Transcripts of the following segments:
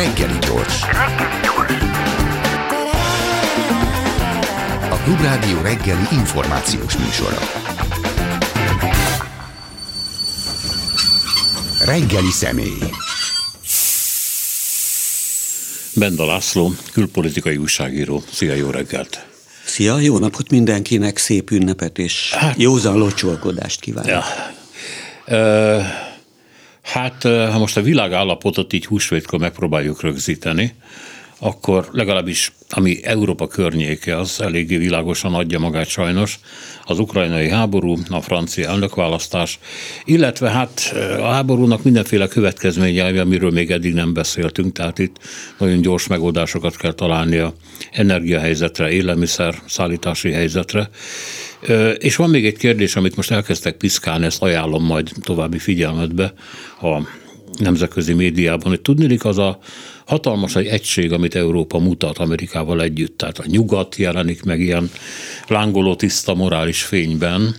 Reggeli gyors. A Klubrádió reggeli információs műsora. Reggeli személy. Benda László, külpolitikai újságíró. Szia, jó reggelt! Szia, jó napot mindenkinek, szép ünnepet és hát, józan locsolkodást kívánok. Ja. Uh, hát, ha most a világállapotot így húsvétkor megpróbáljuk rögzíteni, akkor legalábbis ami Európa környéke, az eléggé világosan adja magát sajnos, az ukrajnai háború, a francia elnökválasztás, illetve hát a háborúnak mindenféle következményei, amiről még eddig nem beszéltünk, tehát itt nagyon gyors megoldásokat kell találni a energiahelyzetre, élelmiszer szállítási helyzetre. És van még egy kérdés, amit most elkezdtek piszkálni, ezt ajánlom majd további figyelmetbe a nemzetközi médiában, hogy tudnélik az a hatalmas egy egység, amit Európa mutat Amerikával együtt. Tehát a nyugat jelenik meg ilyen lángoló tiszta morális fényben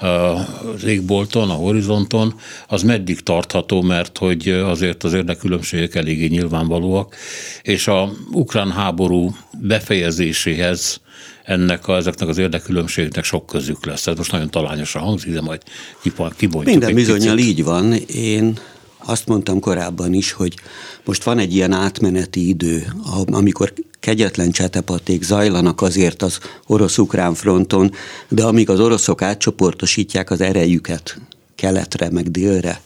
az égbolton, a horizonton, az meddig tartható, mert hogy azért az érdekülönbségek eléggé nyilvánvalóak, és a ukrán háború befejezéséhez ennek a, ezeknek az érdekülönbségeknek sok közük lesz. Ez most nagyon talányosan hangzik, de majd kibontjuk. Minden bizonyal így van. Én azt mondtam korábban is, hogy most van egy ilyen átmeneti idő, amikor kegyetlen csetepaték zajlanak azért az orosz-ukrán fronton, de amíg az oroszok átcsoportosítják az erejüket keletre, meg délre,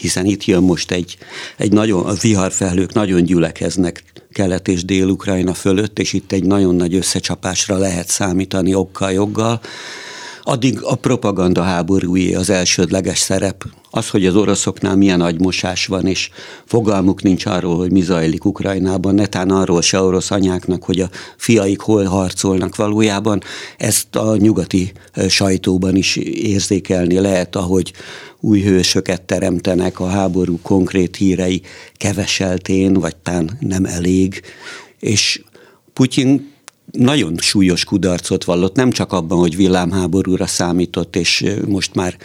hiszen itt jön most egy, egy nagyon, a viharfelhők nagyon gyülekeznek kelet és dél-ukrajna fölött, és itt egy nagyon nagy összecsapásra lehet számítani okkal-joggal, addig a propaganda háborúi az elsődleges szerep. Az, hogy az oroszoknál milyen agymosás van, és fogalmuk nincs arról, hogy mi zajlik Ukrajnában, netán arról se orosz anyáknak, hogy a fiaik hol harcolnak valójában, ezt a nyugati sajtóban is érzékelni lehet, ahogy új hősöket teremtenek, a háború konkrét hírei keveseltén, vagy tán nem elég, és Putyin nagyon súlyos kudarcot vallott, nem csak abban, hogy villámháborúra számított, és most már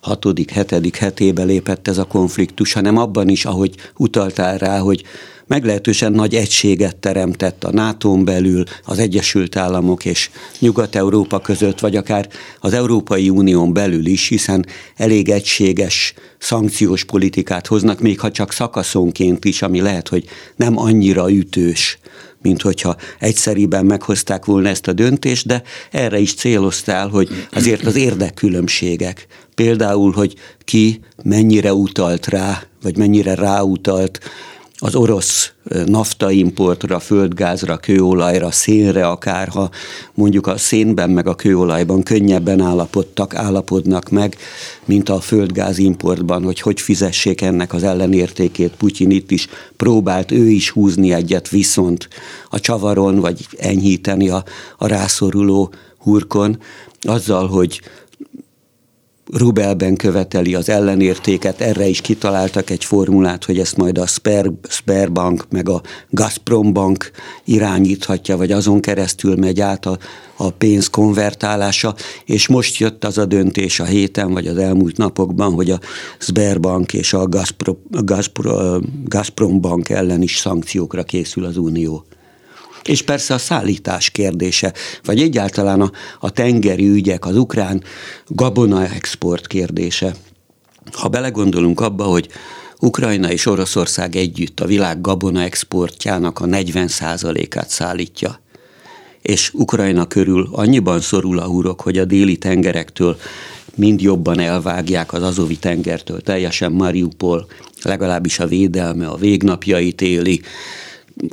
hatodik, hetedik hetébe lépett ez a konfliktus, hanem abban is, ahogy utaltál rá, hogy meglehetősen nagy egységet teremtett a nato belül, az Egyesült Államok és Nyugat-Európa között, vagy akár az Európai Unión belül is, hiszen elég egységes szankciós politikát hoznak, még ha csak szakaszonként is, ami lehet, hogy nem annyira ütős mint hogyha egyszeriben meghozták volna ezt a döntést, de erre is céloztál, hogy azért az érdekkülönbségek, például, hogy ki mennyire utalt rá, vagy mennyire ráutalt az orosz nafta importra, földgázra, kőolajra, szénre akár, ha mondjuk a szénben meg a kőolajban könnyebben állapodtak, állapodnak meg, mint a földgáz importban, hogy hogy fizessék ennek az ellenértékét. Putyin itt is próbált ő is húzni egyet viszont a csavaron, vagy enyhíteni a, a rászoruló hurkon, azzal, hogy rubelben követeli az ellenértéket, erre is kitaláltak egy formulát, hogy ezt majd a Sper, Sperbank meg a Gazprom Bank irányíthatja, vagy azon keresztül megy át a, a pénz konvertálása, és most jött az a döntés a héten, vagy az elmúlt napokban, hogy a Sberbank és a Gazprom, Gazprom, Gazprom Bank ellen is szankciókra készül az Unió és persze a szállítás kérdése, vagy egyáltalán a, a tengeri ügyek, az ukrán gabona export kérdése. Ha belegondolunk abba, hogy Ukrajna és Oroszország együtt a világ gabona exportjának a 40%-át szállítja, és Ukrajna körül annyiban szorul a hurok, hogy a déli tengerektől mind jobban elvágják az Azovi tengertől, teljesen Mariupol, legalábbis a védelme a végnapjait éli,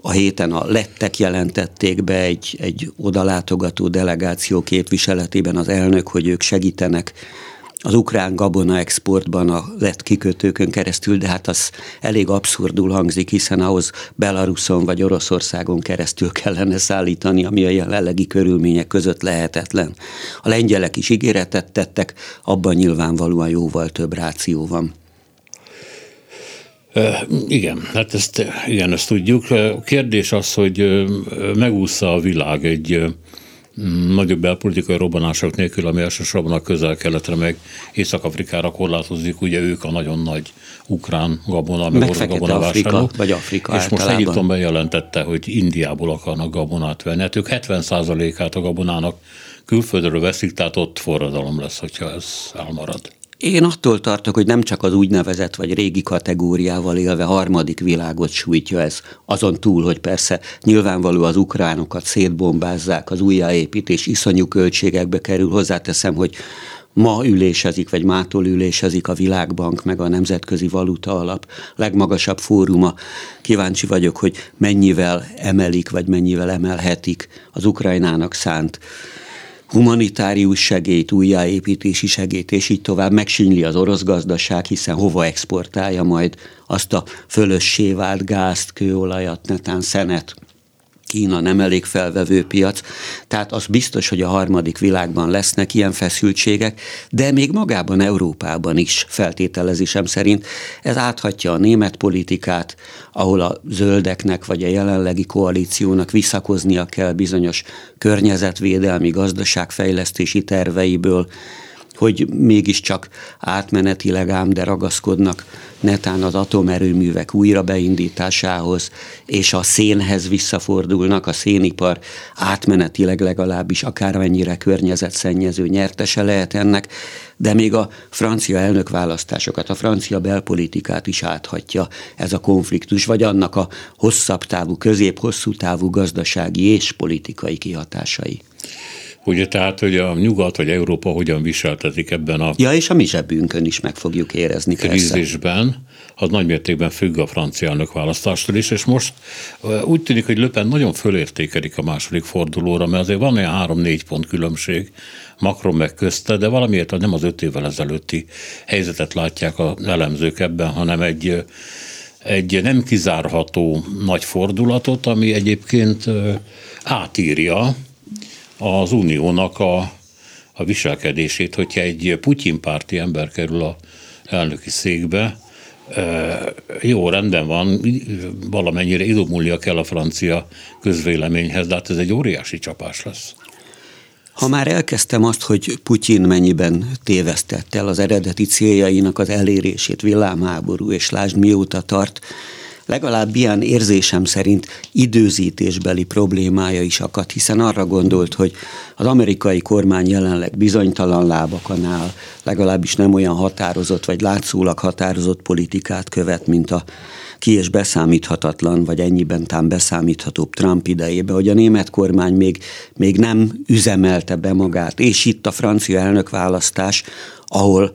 a héten a lettek jelentették be egy, egy odalátogató delegáció képviseletében az elnök, hogy ők segítenek az ukrán gabona exportban a lett kikötőkön keresztül, de hát az elég abszurdul hangzik, hiszen ahhoz Belaruson vagy Oroszországon keresztül kellene szállítani, ami a jelenlegi körülmények között lehetetlen. A lengyelek is ígéretet tettek, abban nyilvánvalóan jóval több ráció van. Igen, hát ezt, igen, ezt tudjuk. A kérdés az, hogy megúszza a világ egy nagyobb belpolitikai robbanások nélkül, ami elsősorban a közel-keletre meg Észak-Afrikára korlátozik, ugye ők a nagyon nagy ukrán gabona, meg, orosz gabona Afrika, vagy Afrika És most Egyiptom bejelentette, hogy Indiából akarnak gabonát venni. Hát ők 70%-át a gabonának külföldről veszik, tehát ott forradalom lesz, hogyha ez elmarad. Én attól tartok, hogy nem csak az úgynevezett vagy régi kategóriával élve harmadik világot sújtja ez, azon túl, hogy persze nyilvánvaló az ukránokat szétbombázzák, az újjáépítés iszonyú költségekbe kerül, hozzáteszem, hogy ma ülésezik, vagy mától ülésezik a Világbank, meg a Nemzetközi Valuta Alap. Legmagasabb fóruma. Kíváncsi vagyok, hogy mennyivel emelik, vagy mennyivel emelhetik az Ukrajnának szánt humanitárius segélyt, újjáépítési segélyt, és így tovább. Megsínyli az orosz gazdaság, hiszen hova exportálja majd azt a fölössé vált gázt, kőolajat, netán szenet, Kína nem elég felvevő piac, tehát az biztos, hogy a harmadik világban lesznek ilyen feszültségek, de még magában Európában is feltételezésem szerint ez áthatja a német politikát, ahol a zöldeknek vagy a jelenlegi koalíciónak visszakoznia kell bizonyos környezetvédelmi, gazdaságfejlesztési terveiből, hogy mégiscsak átmenetileg ám, de ragaszkodnak netán az atomerőművek újra beindításához, és a szénhez visszafordulnak, a szénipar átmenetileg legalábbis akármennyire környezetszennyező nyertese lehet ennek, de még a francia elnökválasztásokat, a francia belpolitikát is áthatja ez a konfliktus, vagy annak a hosszabb távú, közép-hosszú távú gazdasági és politikai kihatásai. Ugye tehát, hogy a nyugat vagy Európa hogyan viseltetik ebben a... Ja, és a mi zsebünkön is meg fogjuk érezni. Krízisben, az nagymértékben függ a francia elnök választástól is, és most úgy tűnik, hogy Löpen nagyon fölértékelik a második fordulóra, mert azért van olyan három-négy pont különbség Macron meg közte, de valamiért nem az öt évvel ezelőtti helyzetet látják a elemzők ebben, hanem egy egy nem kizárható nagy fordulatot, ami egyébként átírja az uniónak a, a viselkedését, hogyha egy Putyin párti ember kerül a elnöki székbe, jó, rendben van, valamennyire idomulnia kell a francia közvéleményhez, de hát ez egy óriási csapás lesz. Ha már elkezdtem azt, hogy Putyin mennyiben tévesztette el az eredeti céljainak az elérését, villámháború, és lásd mióta tart, legalább ilyen érzésem szerint időzítésbeli problémája is akadt, hiszen arra gondolt, hogy az amerikai kormány jelenleg bizonytalan lábakon áll, legalábbis nem olyan határozott, vagy látszólag határozott politikát követ, mint a ki és beszámíthatatlan, vagy ennyiben tám beszámíthatóbb Trump idejébe, hogy a német kormány még, még nem üzemelte be magát. És itt a francia elnökválasztás, ahol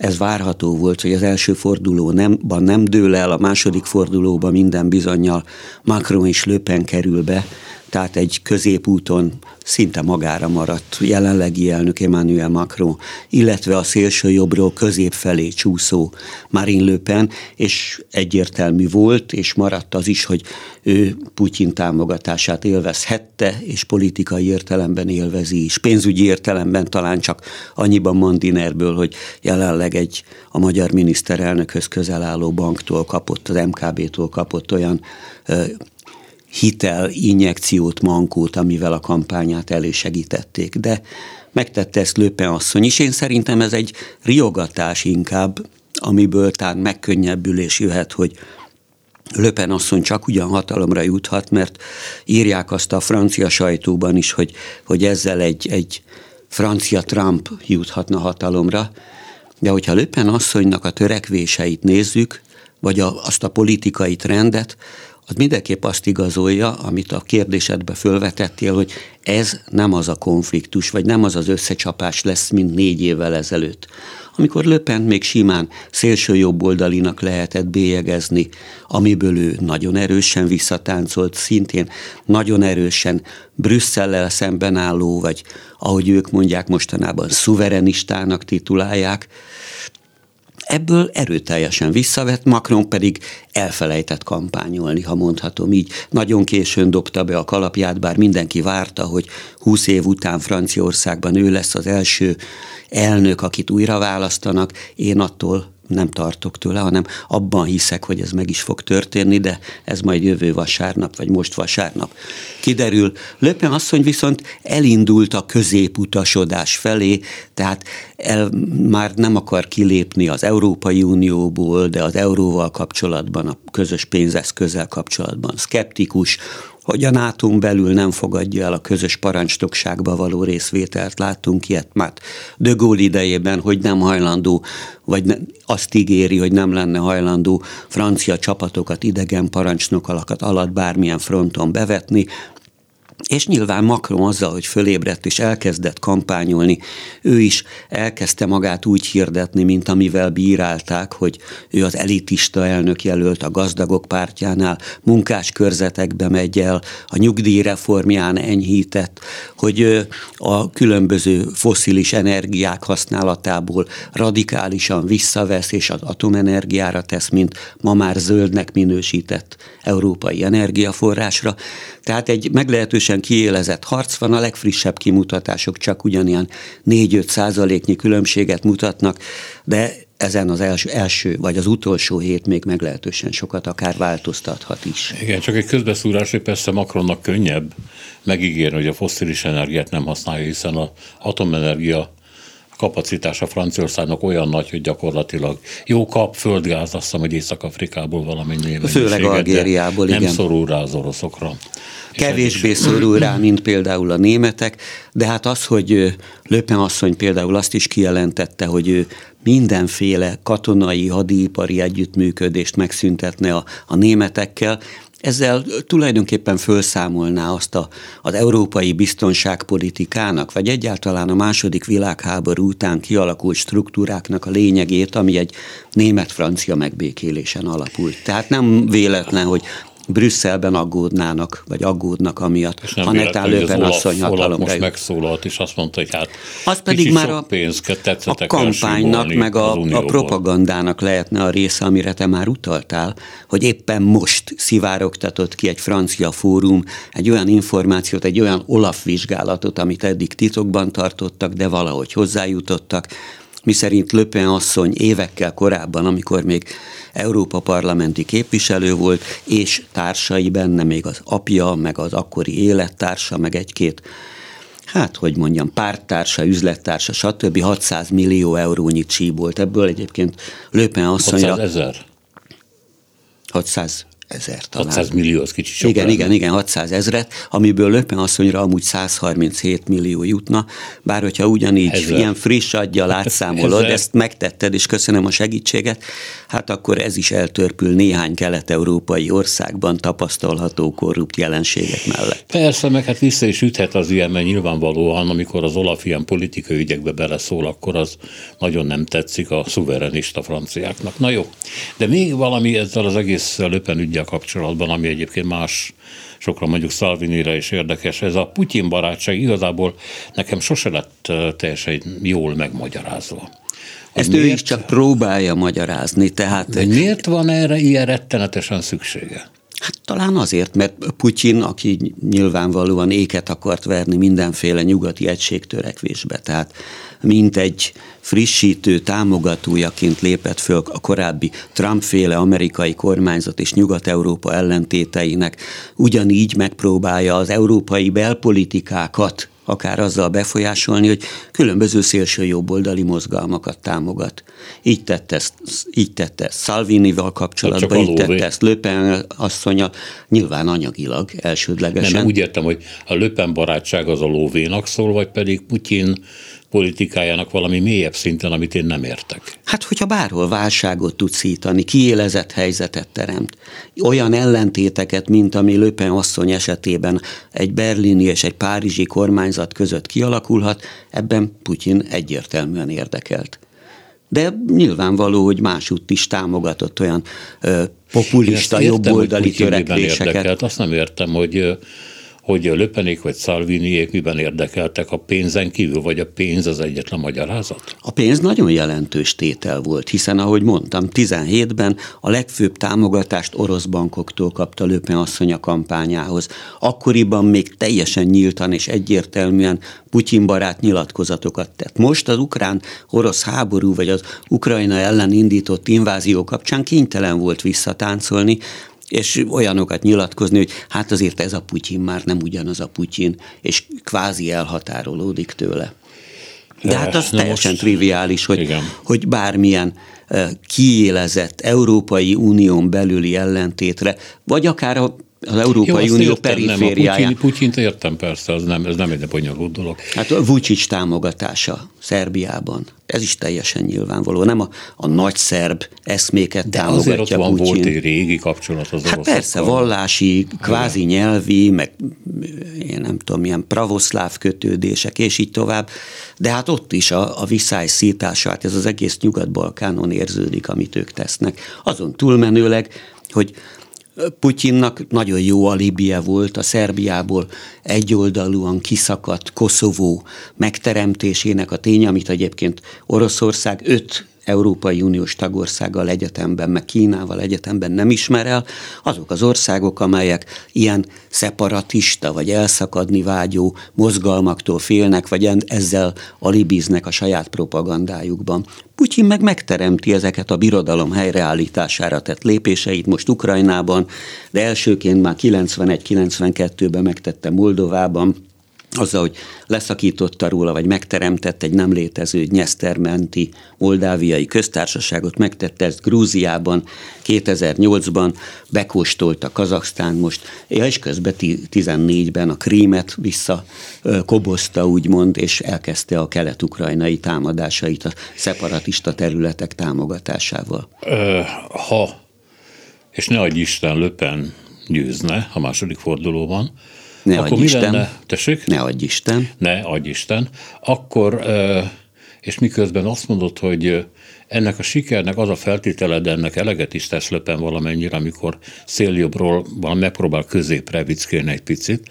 ez várható volt, hogy az első fordulóban nem, nem dől el, a második fordulóban minden bizonyal Macron és Le Pen kerül be, tehát egy középúton szinte magára maradt jelenlegi elnök Emmanuel Macron, illetve a szélső jobbról közép felé csúszó Marine Le Pen, és egyértelmű volt, és maradt az is, hogy ő Putyin támogatását élvezhette, és politikai értelemben élvezi is. Pénzügyi értelemben talán csak annyiban Mandinerből, hogy jelenleg egy a magyar miniszterelnökhöz közel álló banktól kapott, az MKB-tól kapott olyan hitel, injekciót, mankót, amivel a kampányát elősegítették. De megtette ezt Löpen asszony is. Én szerintem ez egy riogatás inkább, amiből talán megkönnyebbülés jöhet, hogy Löpen asszony csak ugyan hatalomra juthat, mert írják azt a francia sajtóban is, hogy, hogy ezzel egy, egy francia Trump juthatna hatalomra, de hogyha Löpen asszonynak a törekvéseit nézzük, vagy a, azt a politikai trendet, az mindenképp azt igazolja, amit a kérdésedbe fölvetettél, hogy ez nem az a konfliktus, vagy nem az az összecsapás lesz, mint négy évvel ezelőtt. Amikor Löpent még simán szélső jobboldalinak lehetett bélyegezni, amiből ő nagyon erősen visszatáncolt, szintén nagyon erősen Brüsszellel szemben álló, vagy ahogy ők mondják mostanában, szuverenistának titulálják, Ebből erőteljesen visszavett, Macron pedig elfelejtett kampányolni, ha mondhatom így. Nagyon későn dobta be a kalapját, bár mindenki várta, hogy 20 év után Franciaországban ő lesz az első elnök, akit újra választanak. Én attól nem tartok tőle, hanem abban hiszek, hogy ez meg is fog történni, de ez majd jövő vasárnap, vagy most vasárnap kiderül. Löpen asszony viszont elindult a középutasodás felé, tehát el, már nem akar kilépni az Európai Unióból, de az euróval kapcsolatban, a közös pénzeszközzel kapcsolatban szkeptikus, hogy a nato belül nem fogadja el a közös parancsnokságba való részvételt. Láttunk ilyet már De Gaulle idejében, hogy nem hajlandó, vagy ne, azt ígéri, hogy nem lenne hajlandó francia csapatokat, idegen parancsnokalakat alatt bármilyen fronton bevetni, és nyilván Macron azzal, hogy fölébredt és elkezdett kampányolni, ő is elkezdte magát úgy hirdetni, mint amivel bírálták, hogy ő az elitista elnök jelölt a gazdagok pártjánál, munkás körzetekbe megy el, a nyugdíjreformján enyhített, hogy a különböző foszilis energiák használatából radikálisan visszavesz, és az atomenergiára tesz, mint ma már zöldnek minősített európai energiaforrásra. Tehát egy meglehetősen kiélezett harc van, a legfrissebb kimutatások csak ugyanilyen 4-5 százaléknyi különbséget mutatnak, de ezen az első, első vagy az utolsó hét még meglehetősen sokat akár változtathat is. Igen, csak egy közbeszúrás, hogy persze Macronnak könnyebb megígérni, hogy a fosszilis energiát nem használja, hiszen az atomenergia kapacitása Franciaországnak olyan nagy, hogy gyakorlatilag jó kap földgáz, azt hiszem, hogy Észak-Afrikából valamennyi Főleg Algériából, nem igen. szorul rá az oroszokra. Kevésbé szorul rá, mint például a németek, de hát az, hogy Löpen asszony például azt is kijelentette, hogy ő mindenféle katonai, hadipari együttműködést megszüntetne a, a németekkel, ezzel tulajdonképpen felszámolná azt a, az európai biztonságpolitikának, vagy egyáltalán a második világháború után kialakult struktúráknak a lényegét, ami egy német-francia megbékélésen alapult. Tehát nem véletlen, hogy Brüsszelben aggódnának, vagy aggódnak amiatt, és nem ha netán Löpen asszony hatalomra most megszólalt, és azt mondta, hogy hát az pedig már a, a kampánynak, meg a, a propagandának lehetne a része, amire te már utaltál, hogy éppen most szivárogtatott ki egy francia fórum egy olyan információt, egy olyan Olaf vizsgálatot, amit eddig titokban tartottak, de valahogy hozzájutottak, miszerint Löpen asszony évekkel korábban, amikor még Európa parlamenti képviselő volt, és társai benne még az apja, meg az akkori élettársa, meg egy-két hát hogy mondjam, párttársa, üzlettársa, stb. 600 millió eurónyi csíbolt. Ebből egyébként Löpen asszonyra... 600 ezer? 600 ezer talán. 600 millió, az kicsit sok Igen, igen, igen, 600 ezret, amiből Löpen asszonyra amúgy 137 millió jutna, bár hogyha ugyanígy ezer. ilyen friss adja átszámolod, ezt megtetted, és köszönöm a segítséget, hát akkor ez is eltörpül néhány kelet-európai országban tapasztalható korrupt jelenségek mellett. Persze, meg hát vissza is üthet az ilyen, mert nyilvánvalóan, amikor az Olaf ilyen politikai ügyekbe beleszól, akkor az nagyon nem tetszik a szuverenista franciáknak. Na jó, de még valami ezzel az egész Löpen ügyel ügyel kapcsolatban, ami egyébként más sokra mondjuk Szalvinira is érdekes. Ez a Putyin barátság igazából nekem sose lett teljesen jól megmagyarázva. Ezt miért? ő is csak próbálja magyarázni. Tehát... De miért van erre ilyen rettenetesen szüksége? Hát talán azért, mert Putyin, aki nyilvánvalóan éket akart verni mindenféle nyugati egységtörekvésbe, tehát mint egy frissítő támogatójaként lépett föl a korábbi Trump-féle amerikai kormányzat és Nyugat-Európa ellentéteinek, ugyanígy megpróbálja az európai belpolitikákat akár azzal befolyásolni, hogy különböző szélső jobboldali mozgalmakat támogat. Így tette ezt, így tette ezt Salvinival kapcsolatban, így tette ezt Löpen asszonya, nyilván anyagilag elsődlegesen. Nem, úgy értem, hogy a Löpen barátság az a lóvénak szól, vagy pedig Putyin politikájának valami mélyebb szinten, amit én nem értek. Hát, hogyha bárhol válságot tud szítani, kiélezett helyzetet teremt, olyan ellentéteket, mint ami Löpen asszony esetében egy berlini és egy párizsi kormányzat között kialakulhat, ebben Putyin egyértelműen érdekelt. De nyilvánvaló, hogy másútt is támogatott olyan ö, populista, jobboldali törekvéseket. Érdekelt. Azt nem értem, hogy hogy a Löpenék vagy Szalviniék miben érdekeltek a pénzen kívül, vagy a pénz az egyetlen magyarázat? A pénz nagyon jelentős tétel volt, hiszen ahogy mondtam, 17-ben a legfőbb támogatást orosz bankoktól kapta Löpen asszony a kampányához. Akkoriban még teljesen nyíltan és egyértelműen Putyin barát nyilatkozatokat tett. Most az ukrán-orosz háború vagy az Ukrajna ellen indított invázió kapcsán kénytelen volt visszatáncolni, és olyanokat nyilatkozni, hogy hát azért ez a Putyin már nem ugyanaz a Putyin, és kvázi elhatárolódik tőle. De hát az Na teljesen most, triviális, hogy, hogy bármilyen kiélezett Európai Unión belüli ellentétre, vagy akár a az Európai Jó, Unió értem, perifériája. Nem, a Putyint értem persze, az nem, ez nem egy bonyolult dolog. Hát a Vucic támogatása Szerbiában, ez is teljesen nyilvánvaló. Nem a, a nagy szerb eszméket De támogatja azért ott van, Putin. volt egy régi kapcsolat az Hát persze, vallási, kvázi nyelvi, meg én nem tudom, milyen pravoszláv kötődések, és így tovább. De hát ott is a, a viszály szítása, hát ez az egész Nyugat-Balkánon érződik, amit ők tesznek. Azon túlmenőleg, hogy Putyinnak nagyon jó alibie volt a Szerbiából egyoldalúan kiszakadt Koszovó megteremtésének a tény, amit egyébként Oroszország öt Európai Uniós tagországgal egyetemben, meg Kínával egyetemben nem ismer el, azok az országok, amelyek ilyen szeparatista vagy elszakadni vágyó mozgalmaktól félnek, vagy ezzel alibiznek a saját propagandájukban. Putyin meg megteremti ezeket a birodalom helyreállítására tett lépéseit most Ukrajnában, de elsőként már 91-92-ben megtette Moldovában, azzal, hogy leszakította róla, vagy megteremtett egy nem létező nyesztermenti moldáviai köztársaságot, megtette ezt Grúziában 2008-ban, bekóstolta Kazaksztán most, és közben 14-ben a krímet vissza kobozta, úgymond, és elkezdte a kelet-ukrajnai támadásait a szeparatista területek támogatásával. Ha, és ne adj Isten, Löpen győzne a második fordulóban, ne akkor mi Isten. lenne? Tessék? Ne adj Isten. Ne adj Isten. Akkor, és miközben azt mondod, hogy ennek a sikernek az a feltétele, de ennek eleget is tesz löpen valamennyire, amikor széljobbról valami megpróbál középre vickélni egy picit,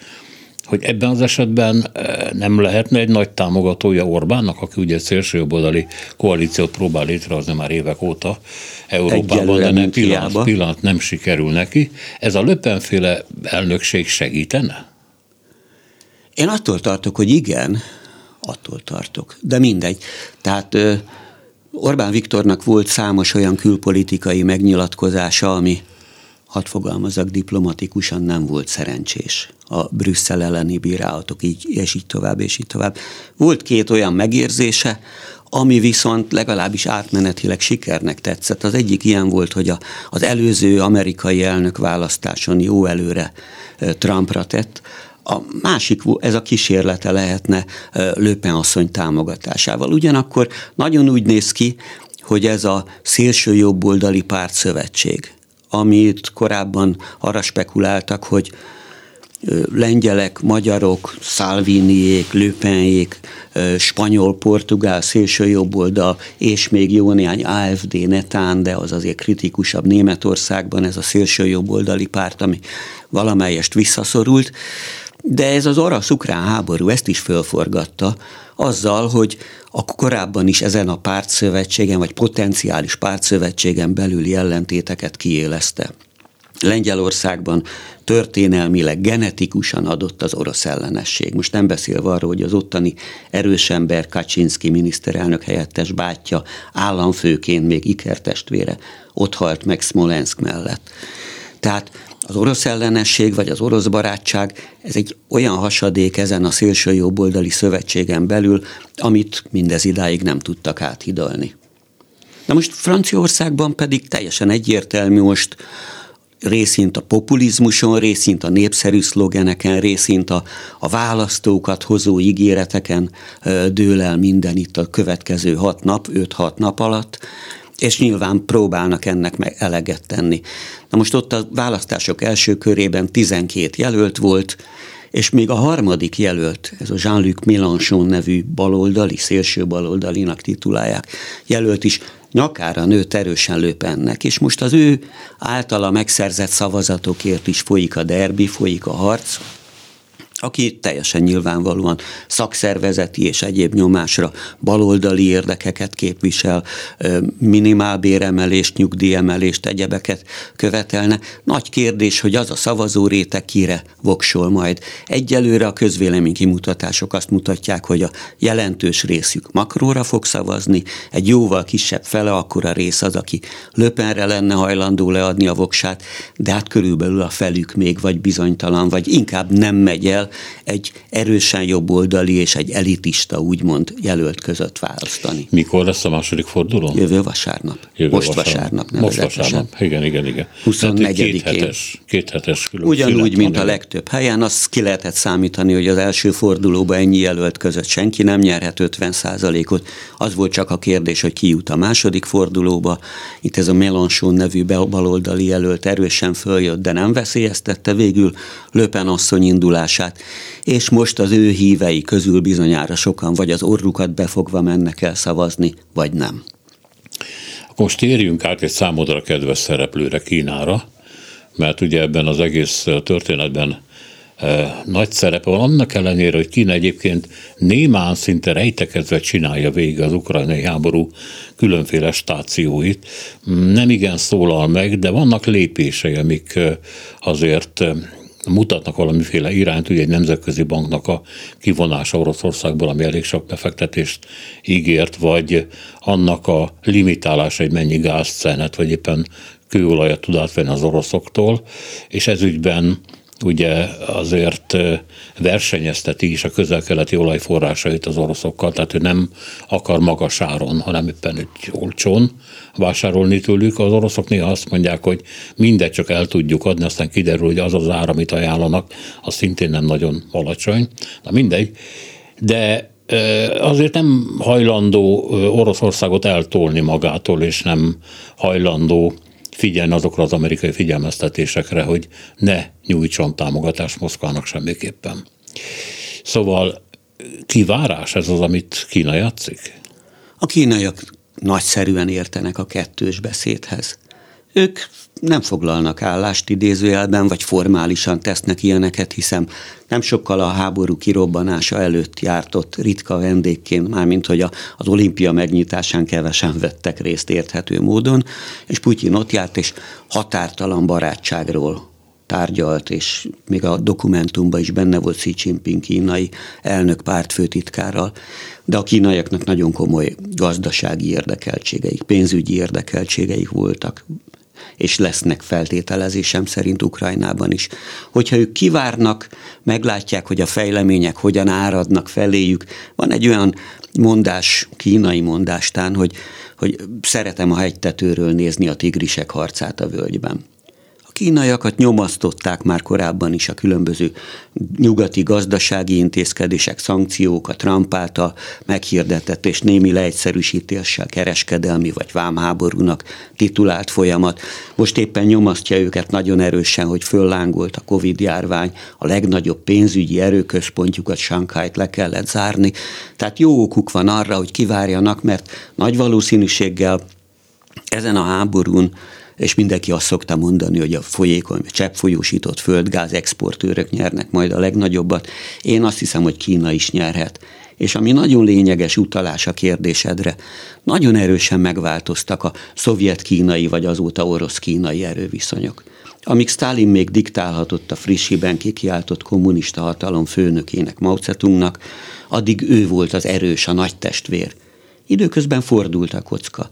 hogy ebben az esetben nem lehetne egy nagy támogatója Orbánnak, aki ugye szélsőjobboldali koalíciót próbál létrehozni már évek óta Európában, de nem pillanat, pillanat nem sikerül neki. Ez a löpenféle elnökség segítene? Én attól tartok, hogy igen, attól tartok, de mindegy. Tehát Orbán Viktornak volt számos olyan külpolitikai megnyilatkozása, ami, hadd fogalmazok diplomatikusan, nem volt szerencsés. A Brüsszel elleni bírálatok, így, és így tovább, és így tovább. Volt két olyan megérzése, ami viszont legalábbis átmenetileg sikernek tetszett. Az egyik ilyen volt, hogy a, az előző amerikai elnök választáson jó előre Trumpra tett, a másik, ez a kísérlete lehetne Löpen asszony támogatásával. Ugyanakkor nagyon úgy néz ki, hogy ez a szélső jobboldali pártszövetség, amit korábban arra spekuláltak, hogy lengyelek, magyarok, Salviniék, Löpenjék, spanyol, portugál, szélső jobboldal, és még jó néhány AFD, netán, de az azért kritikusabb Németországban, ez a szélső jobboldali párt, ami valamelyest visszaszorult. De ez az orosz-ukrán háború ezt is fölforgatta, azzal, hogy a korábban is ezen a pártszövetségen, vagy potenciális pártszövetségen belüli ellentéteket kiélezte. Lengyelországban történelmileg, genetikusan adott az orosz ellenesség. Most nem beszélve arról, hogy az ottani erős ember Kaczynski miniszterelnök helyettes bátyja államfőként még ikertestvére ott halt meg Smolensk mellett. Tehát az orosz ellenesség vagy az orosz barátság, ez egy olyan hasadék ezen a szélső jobboldali szövetségen belül, amit mindez idáig nem tudtak áthidalni. Na most Franciaországban pedig teljesen egyértelmű most részint a populizmuson, részint a népszerű szlogeneken, részint a, a választókat hozó ígéreteken dől el minden itt a következő hat nap, öt-hat nap alatt, és nyilván próbálnak ennek meg eleget tenni. Na most ott a választások első körében 12 jelölt volt, és még a harmadik jelölt, ez a Jean-Luc Mélenchon nevű baloldali, szélső baloldalinak titulálják, jelölt is nyakára nőtt erősen löpennek, és most az ő általa megszerzett szavazatokért is folyik a derbi, folyik a harc, aki teljesen nyilvánvalóan szakszervezeti és egyéb nyomásra baloldali érdekeket képvisel, minimálbéremelést, nyugdíjemelést, egyebeket követelne. Nagy kérdés, hogy az a szavazó réteg kire voksol majd. Egyelőre a közvélemény kimutatások azt mutatják, hogy a jelentős részük makróra fog szavazni, egy jóval kisebb fele, akkor a rész az, aki löpenre lenne hajlandó leadni a voksát, de hát körülbelül a felük még vagy bizonytalan, vagy inkább nem megy el, egy erősen jobboldali és egy elitista úgymond jelölt között választani. Mikor lesz a második forduló? Jövő vasárnap. Jövő Most vasárnap, Most vasárnap, igen, igen, igen. 24-én. Két hetes, két hetes Ugyanúgy, mint a legtöbb helyen, azt ki lehetett számítani, hogy az első fordulóba ennyi jelölt között senki nem nyerhet 50 ot Az volt csak a kérdés, hogy ki jut a második fordulóba. Itt ez a Mélenchon nevű baloldali jelölt erősen följött, de nem veszélyeztette végül Löpen asszony indulását és most az ő hívei közül bizonyára sokan vagy az orrukat befogva mennek el szavazni, vagy nem. Most térjünk át egy számodra kedves szereplőre, Kínára, mert ugye ebben az egész történetben nagy szerepe van, annak ellenére, hogy Kína egyébként némán szinte rejtekezve csinálja végig az ukrajnai háború különféle stációit. Nem igen szólal meg, de vannak lépései, amik azért mutatnak valamiféle irányt, ugye egy nemzetközi banknak a kivonása Oroszországból, ami elég sok befektetést ígért, vagy annak a limitálása, hogy mennyi gáz, szenet, vagy éppen kőolajat tud átvenni az oroszoktól, és ez ügyben ugye azért versenyezteti is a közel-keleti olajforrásait az oroszokkal, tehát ő nem akar magas áron, hanem éppen egy olcsón vásárolni tőlük. Az oroszok néha azt mondják, hogy mindegy csak el tudjuk adni, aztán kiderül, hogy az az ár, amit ajánlanak, az szintén nem nagyon alacsony. Na mindegy. De azért nem hajlandó Oroszországot eltolni magától, és nem hajlandó figyelni azokra az amerikai figyelmeztetésekre, hogy ne nyújtson támogatást Moszkvának semmiképpen. Szóval kivárás ez az, amit Kína játszik? A kínaiak nagyszerűen értenek a kettős beszédhez. Ők nem foglalnak állást idézőjelben, vagy formálisan tesznek ilyeneket, hiszen nem sokkal a háború kirobbanása előtt jártott ritka vendégként, mármint hogy a, az olimpia megnyitásán kevesen vettek részt érthető módon, és Putyin ott járt, és határtalan barátságról tárgyalt, és még a dokumentumban is benne volt Xi Jinping kínai elnök pártfőtitkárral, de a kínaiaknak nagyon komoly gazdasági érdekeltségeik, pénzügyi érdekeltségeik voltak és lesznek feltételezésem szerint Ukrajnában is. Hogyha ők kivárnak, meglátják, hogy a fejlemények hogyan áradnak feléjük, van egy olyan mondás, kínai mondástán, hogy, hogy szeretem a hegytetőről nézni a tigrisek harcát a völgyben kínaiakat nyomasztották már korábban is a különböző nyugati gazdasági intézkedések, szankciók, a Trump által meghirdetett és némi leegyszerűsítéssel kereskedelmi vagy vámháborúnak titulált folyamat. Most éppen nyomasztja őket nagyon erősen, hogy föllángolt a Covid járvány, a legnagyobb pénzügyi erőközpontjukat, Sankhájt le kellett zárni. Tehát jó okuk van arra, hogy kivárjanak, mert nagy valószínűséggel ezen a háborún és mindenki azt szokta mondani, hogy a folyékony, a cseppfolyósított földgáz exportőrök nyernek majd a legnagyobbat. Én azt hiszem, hogy Kína is nyerhet. És ami nagyon lényeges utalás a kérdésedre, nagyon erősen megváltoztak a szovjet-kínai vagy azóta orosz-kínai erőviszonyok. Amíg Stalin még diktálhatott a frissiben kikiáltott kommunista hatalom főnökének Mao Zedongnak, addig ő volt az erős, a nagy testvér. Időközben fordult a kocka.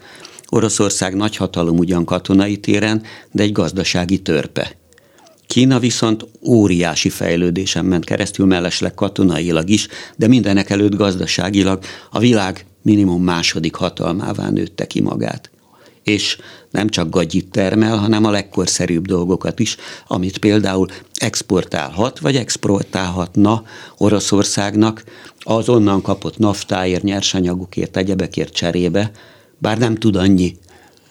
Oroszország nagyhatalom ugyan katonai téren, de egy gazdasági törpe. Kína viszont óriási fejlődésen ment keresztül, mellesleg katonailag is, de mindenek előtt gazdaságilag a világ minimum második hatalmává nőtte ki magát. És nem csak gagyit termel, hanem a legkorszerűbb dolgokat is, amit például exportálhat, vagy exportálhatna Oroszországnak az onnan kapott naftáért, nyersanyagokért, egyebekért cserébe, bár nem tud annyi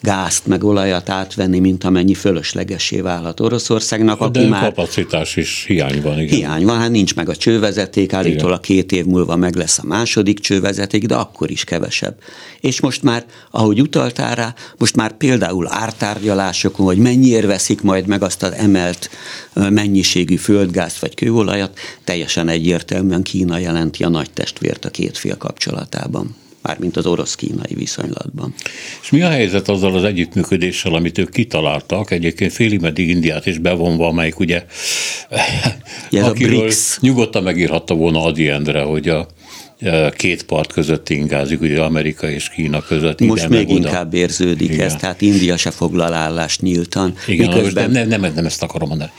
gázt meg olajat átvenni, mint amennyi fölöslegesé válhat Oroszországnak. Aki De már kapacitás is hiány van. Igen. Hiány van, hát nincs meg a csővezeték, állítólag két év múlva meg lesz a második csővezeték, de akkor is kevesebb. És most már, ahogy utaltál rá, most már például ártárgyalásokon, hogy mennyiért veszik majd meg azt az emelt mennyiségű földgázt vagy kőolajat, teljesen egyértelműen Kína jelenti a nagy testvért a két fél kapcsolatában mármint az orosz-kínai viszonylatban. És mi a helyzet azzal az együttműködéssel, amit ők kitaláltak, egyébként félig meddig Indiát is bevonva, amelyik ugye, Ez akiről nyugodtan megírhatta volna Adi Endre, hogy a két part között ingázik, ugye Amerika és Kína között. Most még oda. inkább érződik Igen. ez, tehát India se foglal állást nyíltan. Igen, miközben... nem, nem, nem ezt akarom mondani.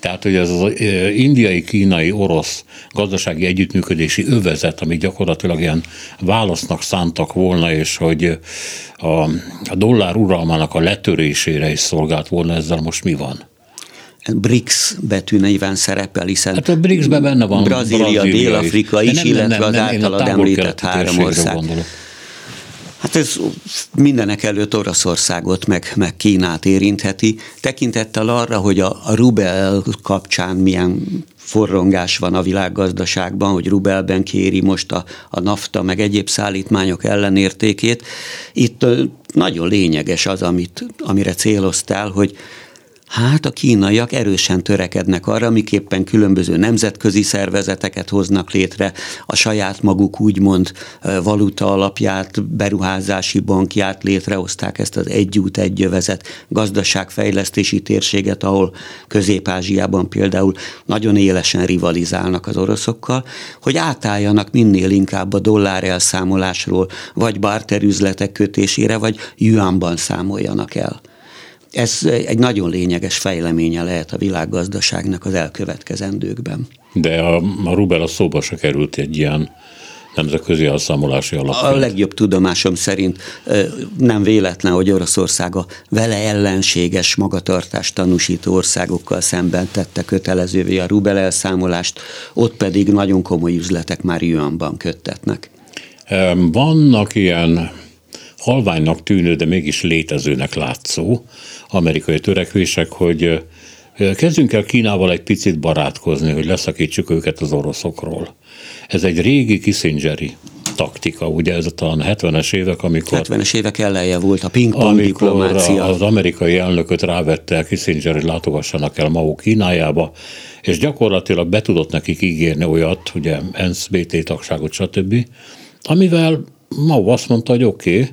Tehát, hogy ez az indiai, kínai, orosz gazdasági együttműködési övezet, ami gyakorlatilag ilyen válasznak szántak volna, és hogy a, a dollár uralmának a letörésére is szolgált volna, ezzel most mi van? BRICS betűneiben szerepel, hiszen hát a BRICS-ben benne van Brazília, Dél-Afrika is, nem, illetve nem, nem, az általad említett három ország. Gondolok. Hát ez mindenek előtt Oroszországot meg, meg Kínát érintheti, tekintettel arra, hogy a, a Rubel kapcsán milyen forrongás van a világgazdaságban, hogy rubelben kéri most a, a nafta, meg egyéb szállítmányok ellenértékét. Itt nagyon lényeges az, amit, amire céloztál, hogy Hát a kínaiak erősen törekednek arra, miképpen különböző nemzetközi szervezeteket hoznak létre, a saját maguk úgymond valuta alapját, beruházási bankját létrehozták ezt az egy út, gazdaságfejlesztési térséget, ahol Közép-Ázsiában például nagyon élesen rivalizálnak az oroszokkal, hogy átálljanak minél inkább a dollár elszámolásról, vagy barterüzletek kötésére, vagy yuanban számoljanak el. Ez egy nagyon lényeges fejleménye lehet a világgazdaságnak az elkövetkezendőkben. De a, a rubel a szóba se került egy ilyen nemzetközi elszámolási alapként. A legjobb tudomásom szerint nem véletlen, hogy Oroszország a vele ellenséges magatartást tanúsító országokkal szemben tette kötelezővé a rubel elszámolást, ott pedig nagyon komoly üzletek már yuanban köttetnek. Vannak ilyen halványnak tűnő, de mégis létezőnek látszó amerikai törekvések, hogy kezdjünk el Kínával egy picit barátkozni, hogy leszakítsuk őket az oroszokról. Ez egy régi Kissingeri taktika, ugye ez talán 70-es évek, amikor... 70-es évek eleje volt a pingpong diplomácia. az amerikai elnököt rávette Kissinger, hogy látogassanak el Mao Kínájába, és gyakorlatilag be tudott nekik ígérni olyat, ugye ENSZ, BT tagságot, stb., amivel Mao azt mondta, hogy oké, okay,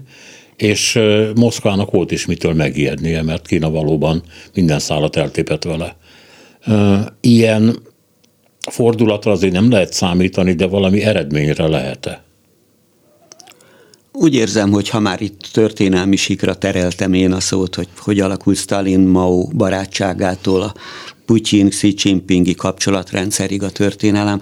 és Moszkvának volt is mitől megijednie, mert Kína valóban minden szállat eltépett vele. Ilyen fordulatra azért nem lehet számítani, de valami eredményre lehet-e? Úgy érzem, hogy ha már itt történelmi sikra tereltem én a szót, hogy hogy alakult Stalin-Mao barátságától a Putyin-Xi Jinpingi kapcsolatrendszerig a történelem,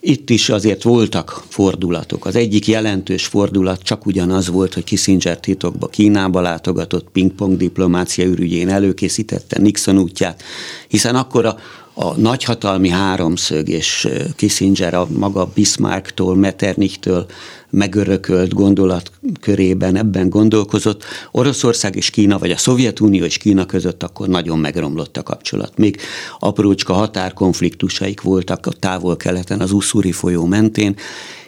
itt is azért voltak fordulatok. Az egyik jelentős fordulat csak ugyanaz volt, hogy Kissinger titokba Kínába látogatott, pingpong diplomácia ürügyén előkészítette Nixon útját, hiszen akkor a, a nagyhatalmi háromszög és Kissinger a maga Bismarcktól, Metternichtől megörökölt gondolat körében ebben gondolkozott. Oroszország és Kína, vagy a Szovjetunió és Kína között akkor nagyon megromlott a kapcsolat. Még aprócska határkonfliktusaik voltak a távol-keleten, az Uszuri folyó mentén,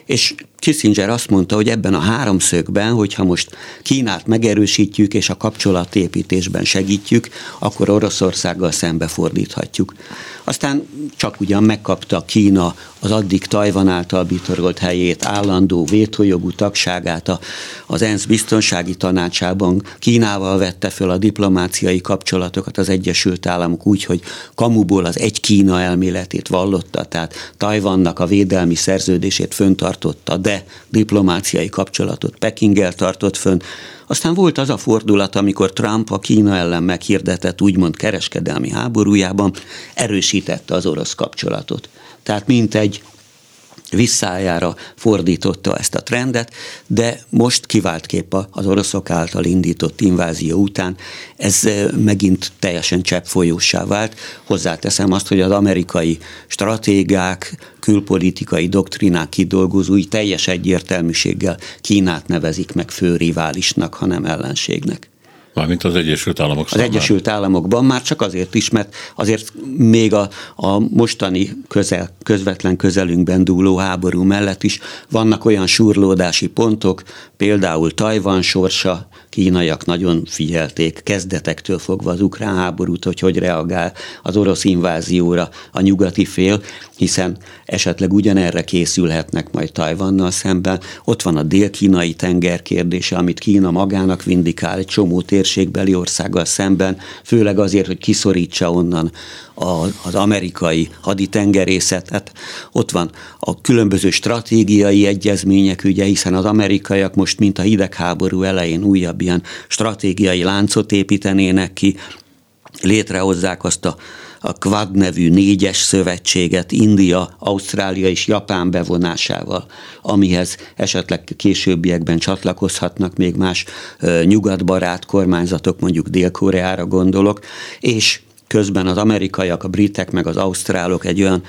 és Kissinger azt mondta, hogy ebben a háromszögben, hogyha most Kínát megerősítjük és a kapcsolatépítésben segítjük, akkor Oroszországgal szembefordíthatjuk. Aztán csak ugyan megkapta Kína az addig Tajvan által bitorolt helyét, állandó vétójogú tagságát az ENSZ biztonsági tanácsában Kínával vette föl a diplomáciai kapcsolatokat az Egyesült Államok úgy, hogy kamuból az egy Kína elméletét vallotta, tehát Tajvannak a védelmi szerződését föntartotta, de diplomáciai kapcsolatot Pekinggel tartott fönn. Aztán volt az a fordulat, amikor Trump a Kína ellen meghirdetett úgymond kereskedelmi háborújában erősítette az orosz kapcsolatot. Tehát mint egy visszájára fordította ezt a trendet, de most kivált kép az oroszok által indított invázió után, ez megint teljesen cseppfolyósá vált. Hozzáteszem azt, hogy az amerikai stratégák, külpolitikai doktrinák kidolgozói teljes egyértelműséggel Kínát nevezik meg fő riválisnak, hanem ellenségnek. Mármint az Egyesült Államok Az számára. Egyesült Államokban már csak azért is, mert azért még a, a mostani közel, közvetlen közelünkben dúló háború mellett is vannak olyan surlódási pontok, például Tajvan sorsa, kínaiak nagyon figyelték kezdetektől fogva az ukrán háborút, hogy hogy reagál az orosz invázióra a nyugati fél, hiszen esetleg ugyanerre készülhetnek majd Tajvannal szemben. Ott van a dél-kínai tenger kérdése, amit Kína magának vindikál egy csomó térségbeli országgal szemben, főleg azért, hogy kiszorítsa onnan az amerikai haditengerészetet. Ott van a különböző stratégiai egyezmények ügye, hiszen az amerikaiak most, mint a hidegháború elején újabb ilyen stratégiai láncot építenének ki, létrehozzák azt a a Quad nevű négyes szövetséget India, Ausztrália és Japán bevonásával, amihez esetleg későbbiekben csatlakozhatnak még más nyugatbarát kormányzatok, mondjuk Dél-Koreára gondolok, és közben az amerikaiak, a britek meg az ausztrálok egy olyan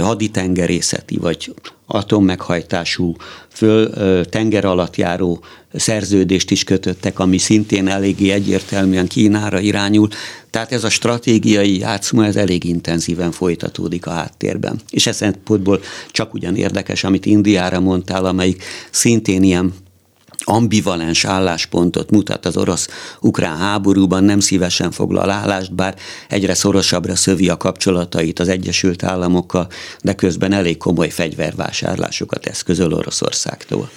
haditengerészeti vagy atommeghajtású föl tenger alatt járó szerződést is kötöttek, ami szintén eléggé egyértelműen Kínára irányul. Tehát ez a stratégiai játszma, ez elég intenzíven folytatódik a háttérben. És ez szempontból csak ugyan érdekes, amit Indiára mondtál, amelyik szintén ilyen ambivalens álláspontot mutat az orosz-ukrán háborúban, nem szívesen foglal állást, bár egyre szorosabbra szövi a kapcsolatait az Egyesült Államokkal, de közben elég komoly fegyvervásárlásokat eszközöl Oroszországtól.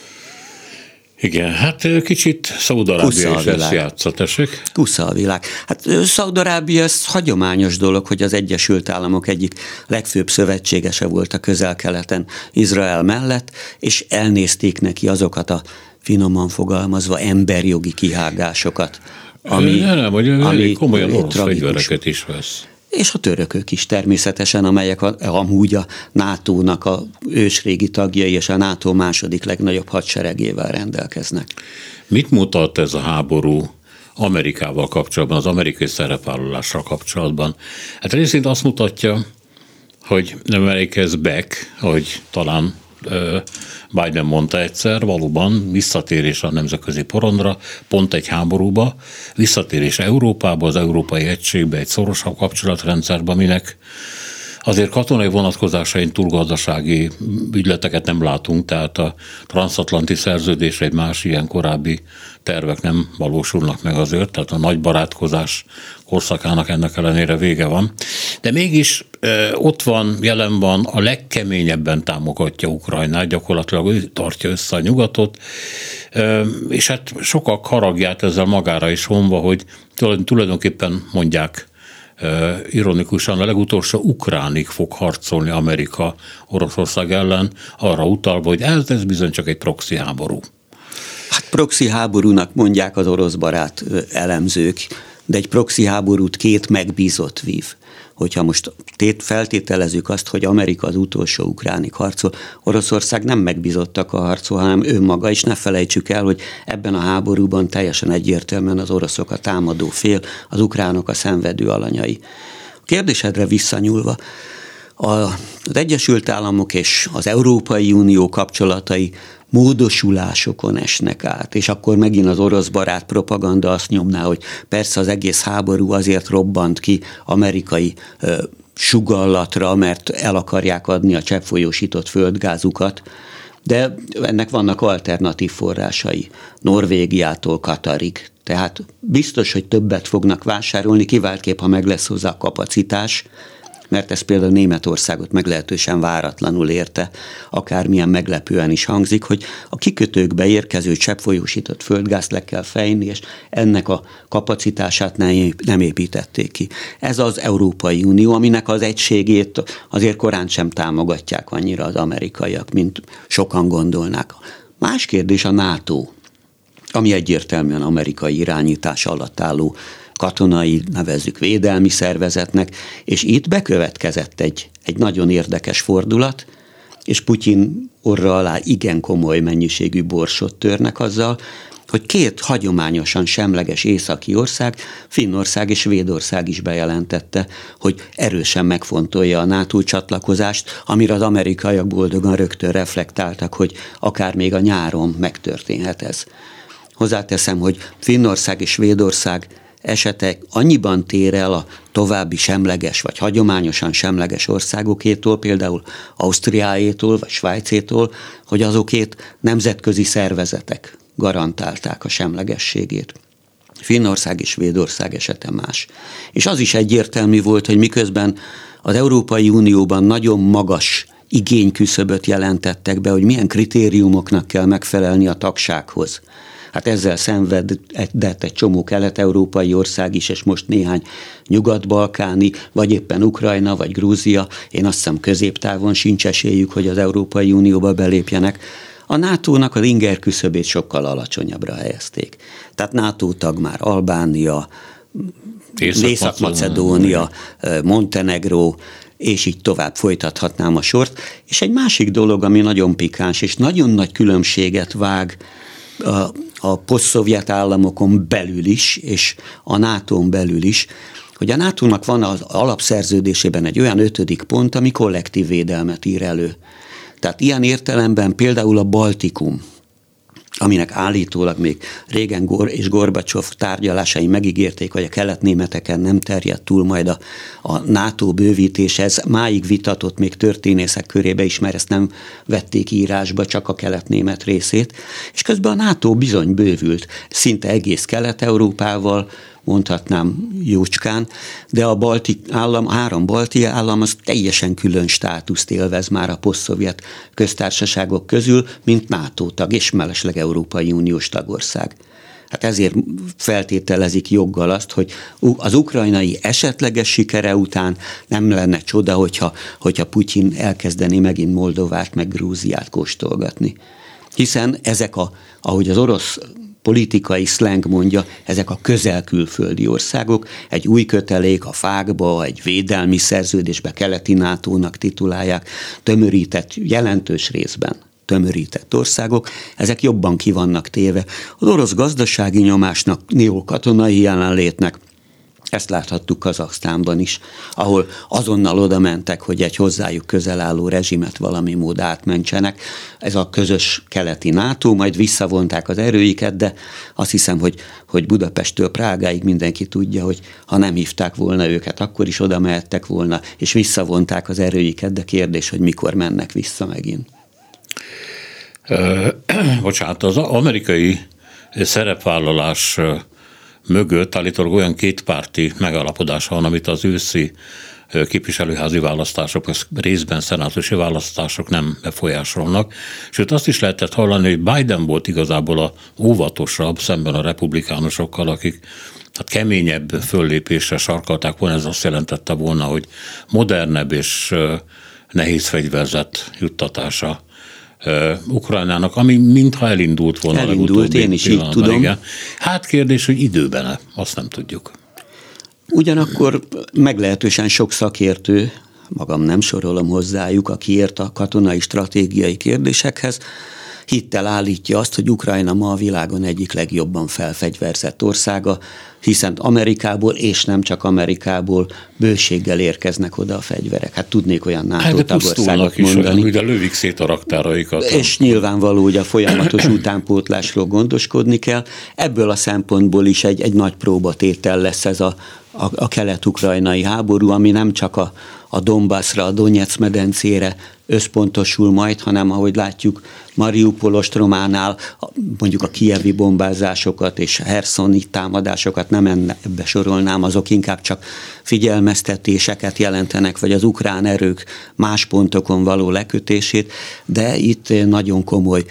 Igen, hát kicsit Szaudarábia is ezt játszott, tessék? Kusza a világ. Hát Szaudarábia ez hagyományos dolog, hogy az Egyesült Államok egyik legfőbb szövetségese volt a közel-keleten Izrael mellett, és elnézték neki azokat a finoman fogalmazva emberjogi kihágásokat. Ami, nem, nem, hogy ami komolyan orosz fegyvereket is vesz. És a törökök is természetesen, amelyek amúgy a NATO-nak a ősrégi tagjai és a NATO második legnagyobb hadseregével rendelkeznek. Mit mutat ez a háború Amerikával kapcsolatban, az amerikai szerepvállalással kapcsolatban? Hát részint azt mutatja, hogy nem emlékez back, hogy talán Biden mondta egyszer, valóban visszatérés a nemzetközi porondra, pont egy háborúba, visszatérés Európába, az Európai Egységbe, egy szorosabb kapcsolatrendszerbe, aminek Azért katonai vonatkozásain túl ügyleteket nem látunk, tehát a transatlanti szerződés egy más ilyen korábbi tervek nem valósulnak meg azért, tehát a nagy barátkozás korszakának ennek ellenére vége van. De mégis ott van, jelen van, a legkeményebben támogatja Ukrajnát, gyakorlatilag ő tartja össze a nyugatot, és hát sokak haragját ezzel magára is honva, hogy tulajdonképpen mondják ironikusan a legutolsó ukránig fog harcolni Amerika Oroszország ellen, arra utalva, hogy ez, ez bizony csak egy proxy háború. Hát proxy háborúnak mondják az orosz barát elemzők, de egy proxy háborút két megbízott vív hogyha most tét, feltételezzük azt, hogy Amerika az utolsó ukránik harcol, Oroszország nem megbizottak a harcol, hanem ő maga, és ne felejtsük el, hogy ebben a háborúban teljesen egyértelműen az oroszok a támadó fél, az ukránok a szenvedő alanyai. A kérdésedre visszanyúlva, az Egyesült Államok és az Európai Unió kapcsolatai módosulásokon esnek át, és akkor megint az orosz barát propaganda azt nyomná, hogy persze az egész háború azért robbant ki amerikai ö, sugallatra, mert el akarják adni a cseppfolyósított földgázukat, de ennek vannak alternatív forrásai, Norvégiától Katarig. Tehát biztos, hogy többet fognak vásárolni, kiváltképp, ha meg lesz hozzá a kapacitás, mert ez például Németországot meglehetősen váratlanul érte, akármilyen meglepően is hangzik, hogy a kikötőkbe érkező cseppfolyósított földgázt le kell fejni, és ennek a kapacitását nem építették ki. Ez az Európai Unió, aminek az egységét azért korán sem támogatják annyira az amerikaiak, mint sokan gondolnák. Más kérdés a NATO, ami egyértelműen amerikai irányítás alatt álló katonai, nevezzük védelmi szervezetnek, és itt bekövetkezett egy, egy nagyon érdekes fordulat, és Putyin orra alá igen komoly mennyiségű borsot törnek azzal, hogy két hagyományosan semleges északi ország, Finnország és Svédország is bejelentette, hogy erősen megfontolja a NATO csatlakozást, amire az amerikaiak boldogan rögtön reflektáltak, hogy akár még a nyáron megtörténhet ez. Hozzáteszem, hogy Finnország és Svédország esetek annyiban tér el a további semleges vagy hagyományosan semleges országokétól, például Ausztriáétól vagy Svájcétól, hogy azokét nemzetközi szervezetek garantálták a semlegességét. Finnország és Svédország esete más. És az is egyértelmű volt, hogy miközben az Európai Unióban nagyon magas igényküszöböt jelentettek be, hogy milyen kritériumoknak kell megfelelni a tagsághoz. Hát ezzel szenvedett egy csomó kelet-európai ország is, és most néhány nyugat-balkáni, vagy éppen Ukrajna, vagy Grúzia. Én azt hiszem középtávon sincs esélyük, hogy az Európai Unióba belépjenek. A NATO-nak az inger küszöbét sokkal alacsonyabbra helyezték. Tehát NATO tag már Albánia, Észak-Macedónia, Montenegro, és így tovább folytathatnám a sort. És egy másik dolog, ami nagyon pikáns, és nagyon nagy különbséget vág a, a posztszovjet államokon belül is, és a NATO-n belül is, hogy a NATO-nak van az alapszerződésében egy olyan ötödik pont, ami kollektív védelmet ír elő. Tehát ilyen értelemben például a Baltikum, aminek állítólag még régen Gor és Gorbacsov tárgyalásai megígérték, hogy a kelet-németeken nem terjed túl majd a, a NATO bővítés, ez máig vitatott még történészek körébe is, mert ezt nem vették írásba, csak a kelet-német részét, és közben a NATO bizony bővült, szinte egész Kelet-Európával, mondhatnám jócskán, de a balti állam, három balti állam az teljesen külön státuszt élvez már a posztszovjet köztársaságok közül, mint NATO tag és mellesleg Európai Uniós tagország. Hát ezért feltételezik joggal azt, hogy az ukrajnai esetleges sikere után nem lenne csoda, hogyha, hogyha Putyin elkezdeni megint Moldovát meg Grúziát kóstolgatni. Hiszen ezek a, ahogy az orosz politikai slang mondja, ezek a közel-külföldi országok, egy új kötelék a fákba, egy védelmi szerződésbe keleti nato titulálják, tömörített jelentős részben tömörített országok, ezek jobban kivannak téve. Az orosz gazdasági nyomásnak, neokatonai jelenlétnek, ezt láthattuk Kazaksztánban is, ahol azonnal oda mentek, hogy egy hozzájuk közel álló rezsimet valami mód átmentsenek. Ez a közös keleti NATO, majd visszavonták az erőiket, de azt hiszem, hogy, hogy Budapesttől Prágáig mindenki tudja, hogy ha nem hívták volna őket, akkor is oda mehettek volna, és visszavonták az erőiket, de kérdés, hogy mikor mennek vissza megint. Bocsánat, az amerikai szerepvállalás mögött állítólag olyan kétpárti megállapodás van, amit az őszi képviselőházi választások, részben szenátusi választások nem befolyásolnak. Sőt, azt is lehetett hallani, hogy Biden volt igazából a óvatosabb szemben a republikánusokkal, akik hát keményebb föllépésre sarkalták volna, ez azt jelentette volna, hogy modernebb és nehéz fegyverzet juttatása Ukrajnának, ami mintha elindult volna. Elindult, én is így tudom. Igen. Hát kérdés, hogy időben azt nem tudjuk. Ugyanakkor meglehetősen sok szakértő, magam nem sorolom hozzájuk, aki ért a katonai stratégiai kérdésekhez, hittel állítja azt, hogy Ukrajna ma a világon egyik legjobban felfegyverzett országa, hiszen Amerikából, és nem csak Amerikából bőséggel érkeznek oda a fegyverek. Hát tudnék olyan NATO hát tagországot mondani. Ugye lövik szét a raktáraikat. És nyilvánvaló, hogy a folyamatos utánpótlásról gondoskodni kell. Ebből a szempontból is egy, egy nagy próbatétel lesz ez a, a, a kelet-ukrajnai háború, ami nem csak a, a Donbassra, a Donetsz medencére összpontosul majd, hanem ahogy látjuk Mariupol ostrománál mondjuk a kievi bombázásokat és herszoni támadásokat nem ebbe sorolnám, azok inkább csak figyelmeztetéseket jelentenek, vagy az ukrán erők más pontokon való lekötését, de itt nagyon komoly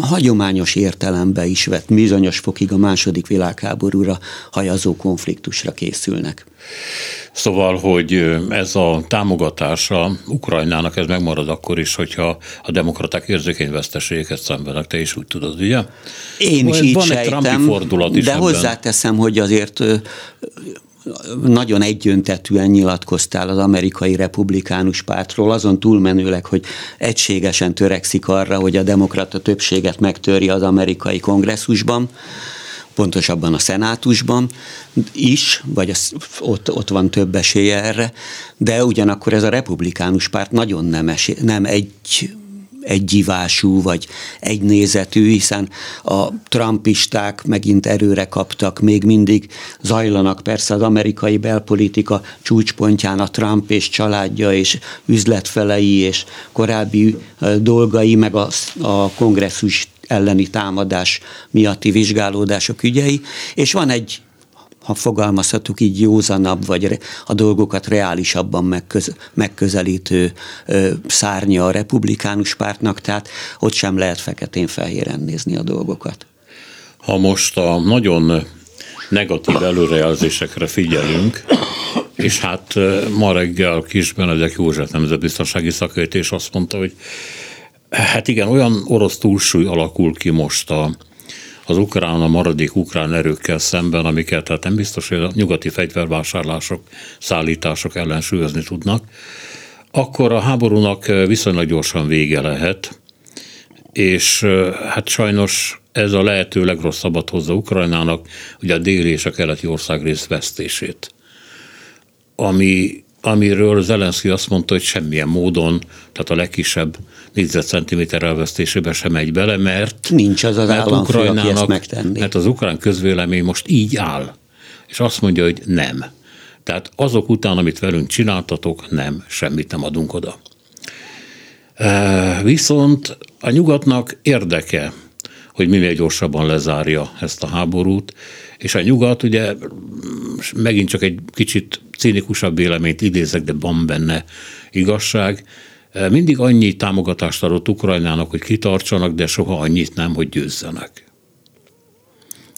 hagyományos értelemben is vett bizonyos fokig a második világháborúra hajazó konfliktusra készülnek. Szóval, hogy ez a támogatása Ukrajnának ez megmarad akkor is, hogyha a demokraták érzékeny veszteségeket szenvednek. Te is úgy tudod, ugye? Én is így van sejtem, egy fordulat is de ebben. hozzáteszem, hogy azért nagyon egyöntetűen nyilatkoztál az amerikai republikánus pártról, azon túlmenőleg, hogy egységesen törekszik arra, hogy a demokrata többséget megtörje az amerikai kongresszusban, pontosabban a szenátusban is, vagy az, ott, ott van több esélye erre, de ugyanakkor ez a republikánus párt nagyon nem, esély, nem egy egyivású vagy egynézetű, hiszen a trumpisták megint erőre kaptak, még mindig zajlanak. Persze az amerikai belpolitika csúcspontján a Trump és családja és üzletfelei és korábbi dolgai, meg a, a kongresszus elleni támadás miatti vizsgálódások ügyei, és van egy ha fogalmazhatok így józanabb, vagy a dolgokat reálisabban megköz, megközelítő szárnya a republikánus pártnak, tehát ott sem lehet feketén-fehéren nézni a dolgokat. Ha most a nagyon negatív előrejelzésekre figyelünk, és hát ma reggel Kis Benedek József nemzetbiztonsági szakértés azt mondta, hogy hát igen, olyan orosz túlsúly alakul ki most a, az ukrán, a maradék ukrán erőkkel szemben, amiket tehát nem biztos, hogy a nyugati fegyvervásárlások, szállítások ellensúlyozni tudnak, akkor a háborúnak viszonylag gyorsan vége lehet, és hát sajnos ez a lehető legrosszabbat hozza Ukrajnának, ugye a déli és a keleti országrész vesztését. Ami, amiről Zelenszky azt mondta, hogy semmilyen módon, tehát a legkisebb négyzetcentiméter elvesztésébe sem megy bele, mert, Nincs az az mert államfő, aki ezt Ukrajnának, megtenni. mert az ukrán közvélemény most így áll, és azt mondja, hogy nem. Tehát azok után, amit velünk csináltatok, nem, semmit nem adunk oda. Viszont a nyugatnak érdeke, hogy minél gyorsabban lezárja ezt a háborút, és a nyugat ugye megint csak egy kicsit cínikusabb véleményt idézek, de van benne igazság, e, mindig annyi támogatást adott Ukrajnának, hogy kitartsanak, de soha annyit nem, hogy győzzenek.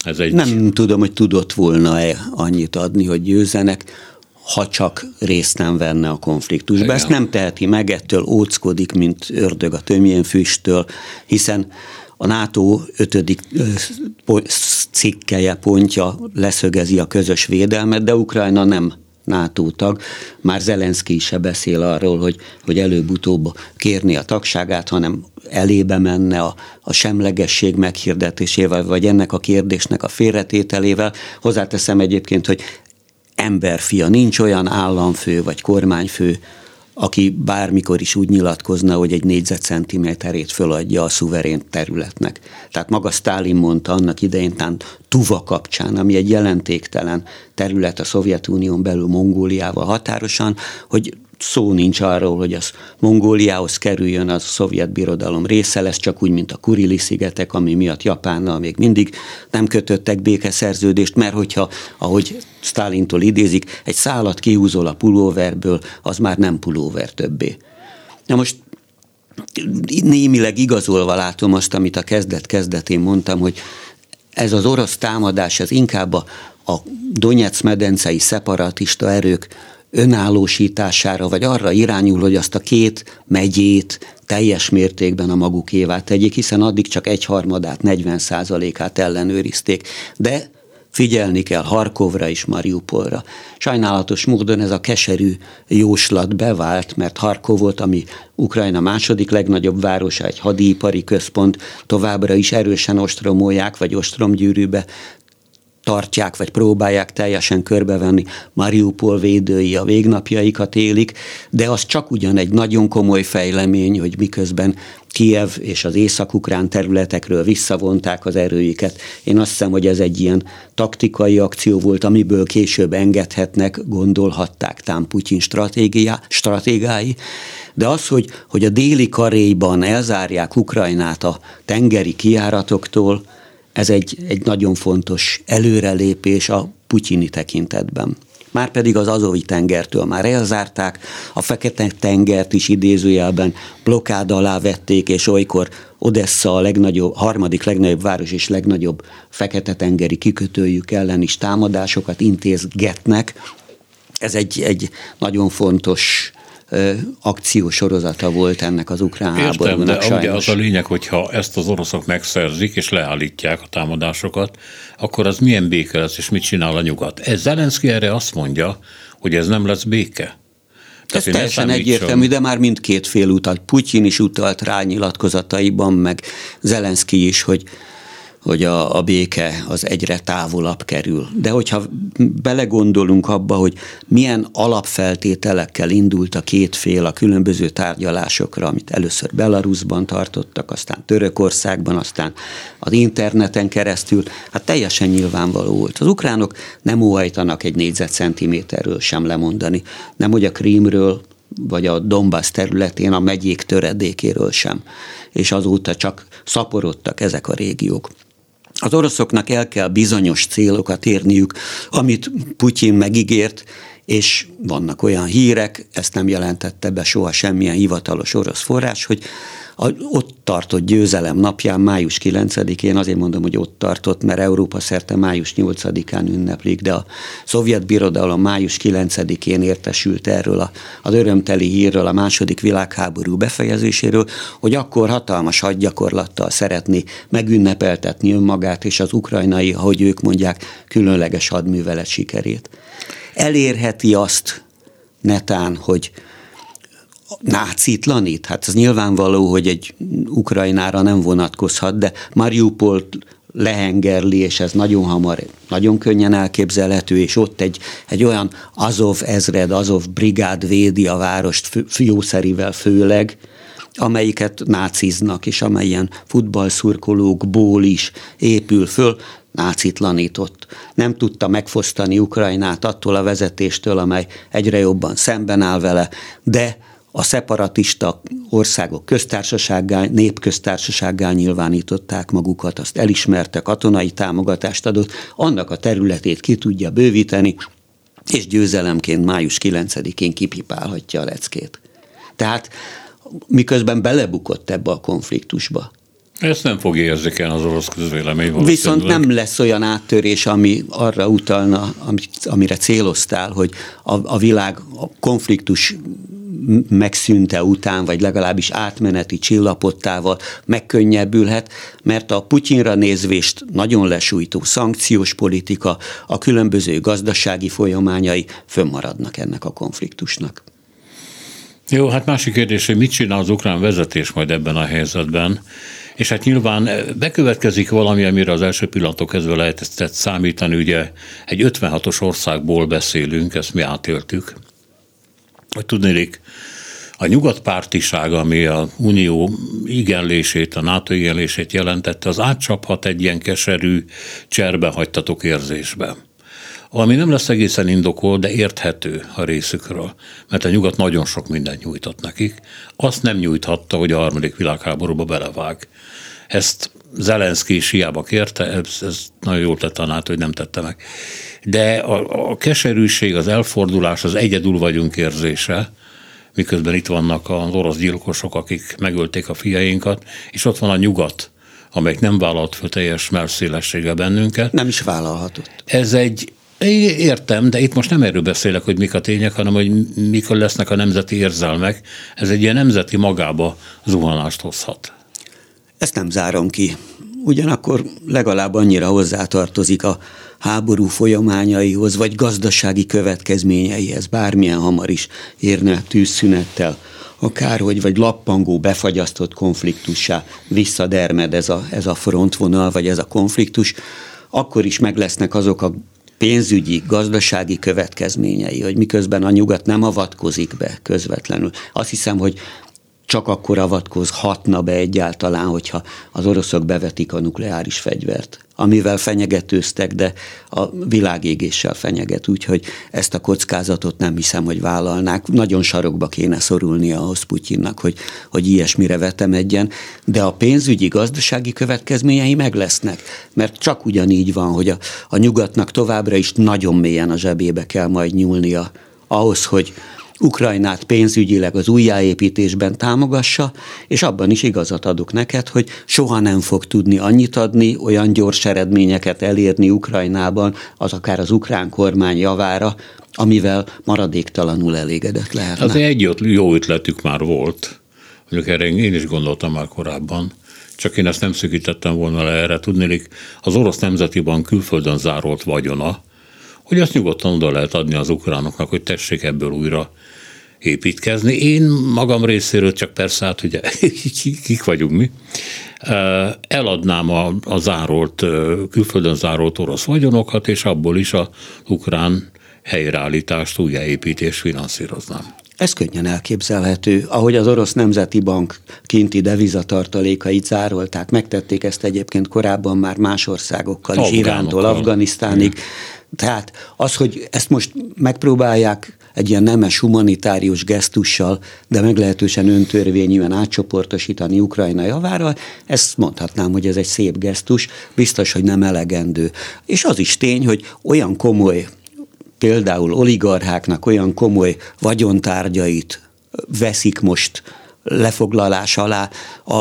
Ez egy... Nem tudom, hogy tudott volna-e annyit adni, hogy győzzenek, ha csak részt nem venne a konfliktusba. Igen. Ezt nem teheti meg, ettől óckodik, mint ördög a tömjén füsttől, hiszen a NATO ötödik cikkeje, pontja leszögezi a közös védelmet, de Ukrajna nem NATO tag. Már Zelenszky se beszél arról, hogy, hogy előbb-utóbb kérni a tagságát, hanem elébe menne a, a semlegesség meghirdetésével, vagy ennek a kérdésnek a félretételével. Hozzáteszem egyébként, hogy emberfia, nincs olyan államfő vagy kormányfő, aki bármikor is úgy nyilatkozna, hogy egy négyzetcentiméterét föladja a szuverén területnek. Tehát maga Stálin mondta annak idején, tán Tuva kapcsán, ami egy jelentéktelen terület a Szovjetunión belül Mongóliával határosan, hogy szó nincs arról, hogy az Mongóliához kerüljön, az a szovjet birodalom része lesz, csak úgy, mint a Kurili szigetek, ami miatt Japánnal még mindig nem kötöttek békeszerződést, mert hogyha, ahogy Stálintól idézik, egy szálat kihúzol a pulóverből, az már nem pulóver többé. Na most némileg igazolva látom azt, amit a kezdet-kezdetén mondtam, hogy ez az orosz támadás, ez inkább a, a Donetsz medencei szeparatista erők önállósítására, vagy arra irányul, hogy azt a két megyét teljes mértékben a magukévá tegyék, hiszen addig csak egyharmadát, 40 százalékát ellenőrizték. De figyelni kell Harkovra és Mariupolra. Sajnálatos módon ez a keserű jóslat bevált, mert Harkov volt, ami Ukrajna második legnagyobb városa, egy hadipari központ, továbbra is erősen ostromolják, vagy ostromgyűrűbe tartják, vagy próbálják teljesen körbevenni. Mariupol védői a végnapjaikat élik, de az csak ugyan egy nagyon komoly fejlemény, hogy miközben Kiev és az észak-ukrán területekről visszavonták az erőiket. Én azt hiszem, hogy ez egy ilyen taktikai akció volt, amiből később engedhetnek, gondolhatták tám Putyin stratégia, stratégái, de az, hogy, hogy a déli karéjban elzárják Ukrajnát a tengeri kiáratoktól, ez egy, egy nagyon fontos előrelépés a putyini tekintetben. Márpedig az Azovi tengertől már elzárták, a Fekete tengert is idézőjelben blokkád alá vették, és olykor Odessa a legnagyobb, harmadik legnagyobb város és legnagyobb fekete tengeri kikötőjük ellen is támadásokat intézgetnek. Ez egy, egy nagyon fontos akciósorozata volt ennek az ukrán Értem, háborúnak de sajnos. ugye az a lényeg, hogyha ezt az oroszok megszerzik és leállítják a támadásokat, akkor az milyen béke lesz, és mit csinál a nyugat? Ez Zelenszky erre azt mondja, hogy ez nem lesz béke. Ez teljesen egyértelmű, de már mindkét fél utalt. Putyin is utalt rá nyilatkozataiban, meg Zelenszky is, hogy hogy a, a béke az egyre távolabb kerül. De hogyha belegondolunk abba, hogy milyen alapfeltételekkel indult a két fél a különböző tárgyalásokra, amit először Belarusban tartottak, aztán Törökországban, aztán az interneten keresztül, hát teljesen nyilvánvaló volt. Az ukránok nem óhajtanak egy négyzetcentiméterről sem lemondani. Nem, hogy a Krímről, vagy a Donbass területén a megyék töredékéről sem. És azóta csak szaporodtak ezek a régiók. Az oroszoknak el kell bizonyos célokat érniük, amit Putyin megígért, és vannak olyan hírek, ezt nem jelentette be soha semmilyen hivatalos orosz forrás, hogy a, ott tartott győzelem napján, május 9-én, azért mondom, hogy ott tartott, mert Európa szerte május 8-án ünneplik, de a szovjet birodalom május 9-én értesült erről a, az örömteli hírről, a második világháború befejezéséről, hogy akkor hatalmas hadgyakorlattal szeretné megünnepeltetni önmagát és az ukrajnai, ahogy ők mondják, különleges hadművelet sikerét. Elérheti azt netán, hogy nácitlanít? Hát ez nyilvánvaló, hogy egy Ukrajnára nem vonatkozhat, de Mariupol lehengerli, és ez nagyon hamar, nagyon könnyen elképzelhető, és ott egy, egy olyan Azov ezred, Azov brigád védi a várost fiószerivel főleg, amelyiket náciznak, és amelyen futballszurkolókból is épül föl, nácitlanított. Nem tudta megfosztani Ukrajnát attól a vezetéstől, amely egyre jobban szemben áll vele, de a szeparatista országok köztársasággá, népköztársasággá nyilvánították magukat, azt elismerte, katonai támogatást adott, annak a területét ki tudja bővíteni, és győzelemként május 9-én kipipálhatja a leckét. Tehát miközben belebukott ebbe a konfliktusba, ezt nem fogja érzékelni az orosz közvélemény. Viszont nem lesz olyan áttörés, ami arra utalna, amire céloztál, hogy a, a világ a konfliktus megszűnte után, vagy legalábbis átmeneti csillapottával megkönnyebbülhet, mert a Putyinra nézvést nagyon lesújtó szankciós politika, a különböző gazdasági folyamányai fönnmaradnak ennek a konfliktusnak. Jó, hát másik kérdés, hogy mit csinál az ukrán vezetés majd ebben a helyzetben, és hát nyilván bekövetkezik valami, amire az első pillanatok kezdve lehetett számítani, ugye egy 56-os országból beszélünk, ezt mi átéltük, hogy tudnélik, a nyugatpártiság, ami a Unió igenlését, a NATO igenlését jelentette, az átcsaphat egy ilyen keserű cserbe hagytatok érzésbe. Ami nem lesz egészen indokol, de érthető a részükről, mert a nyugat nagyon sok mindent nyújtott nekik. Azt nem nyújthatta, hogy a harmadik világháborúba belevág. Ezt Zelenszky is hiába kérte, ez, ez nagyon jól tette a NATO, hogy nem tette meg. De a, a keserűség, az elfordulás, az egyedül vagyunk érzése, miközben itt vannak az orosz gyilkosok, akik megölték a fiainkat, és ott van a nyugat, amelyik nem vállalt fel teljes merszélességgel bennünket. Nem is vállalhatott. Ez egy Értem, de itt most nem erről beszélek, hogy mik a tények, hanem hogy mikor lesznek a nemzeti érzelmek. Ez egy ilyen nemzeti magába zuhanást hozhat. Ezt nem zárom ki. Ugyanakkor legalább annyira hozzátartozik a háború folyamányaihoz, vagy gazdasági következményeihez, bármilyen hamar is érne tűzszünettel, akárhogy, vagy lappangó, befagyasztott konfliktussá visszadermed ez a, ez a frontvonal, vagy ez a konfliktus, akkor is meg lesznek azok a pénzügyi, gazdasági következményei, hogy miközben a nyugat nem avatkozik be közvetlenül. Azt hiszem, hogy csak akkor avatkozhatna be egyáltalán, hogyha az oroszok bevetik a nukleáris fegyvert, amivel fenyegetőztek, de a világégéssel fenyeget, úgyhogy ezt a kockázatot nem hiszem, hogy vállalnák. Nagyon sarokba kéne szorulni ahhoz Putyinnak, hogy, hogy ilyesmire vetemedjen, de a pénzügyi, gazdasági következményei meg lesznek, mert csak ugyanígy van, hogy a, a nyugatnak továbbra is nagyon mélyen a zsebébe kell majd nyúlnia ahhoz, hogy, Ukrajnát pénzügyileg az újjáépítésben támogassa, és abban is igazat adok neked, hogy soha nem fog tudni annyit adni, olyan gyors eredményeket elérni Ukrajnában, az akár az ukrán kormány javára, amivel maradéktalanul elégedett lehetne. Az egy jó ötletük már volt. Mondjuk erre én is gondoltam már korábban csak én ezt nem szűkítettem volna le erre. Tudnélik, az orosz nemzeti bank külföldön zárolt vagyona, hogy azt nyugodtan oda lehet adni az ukránoknak, hogy tessék ebből újra építkezni. Én magam részéről csak persze, hát ugye kik vagyunk mi, eladnám a, a zárolt, külföldön zárolt orosz vagyonokat, és abból is a ukrán helyreállítást, újjáépítést finanszíroznám. Ez könnyen elképzelhető. Ahogy az Orosz Nemzeti Bank kinti devizatartalékait zárolták, megtették ezt egyébként korábban már más országokkal is, Irántól, Afganisztánig. Tehát az, hogy ezt most megpróbálják egy ilyen nemes humanitárius gesztussal, de meglehetősen öntörvényűen átcsoportosítani Ukrajna javára, ezt mondhatnám, hogy ez egy szép gesztus, biztos, hogy nem elegendő. És az is tény, hogy olyan komoly például oligarcháknak olyan komoly vagyontárgyait veszik most lefoglalás alá a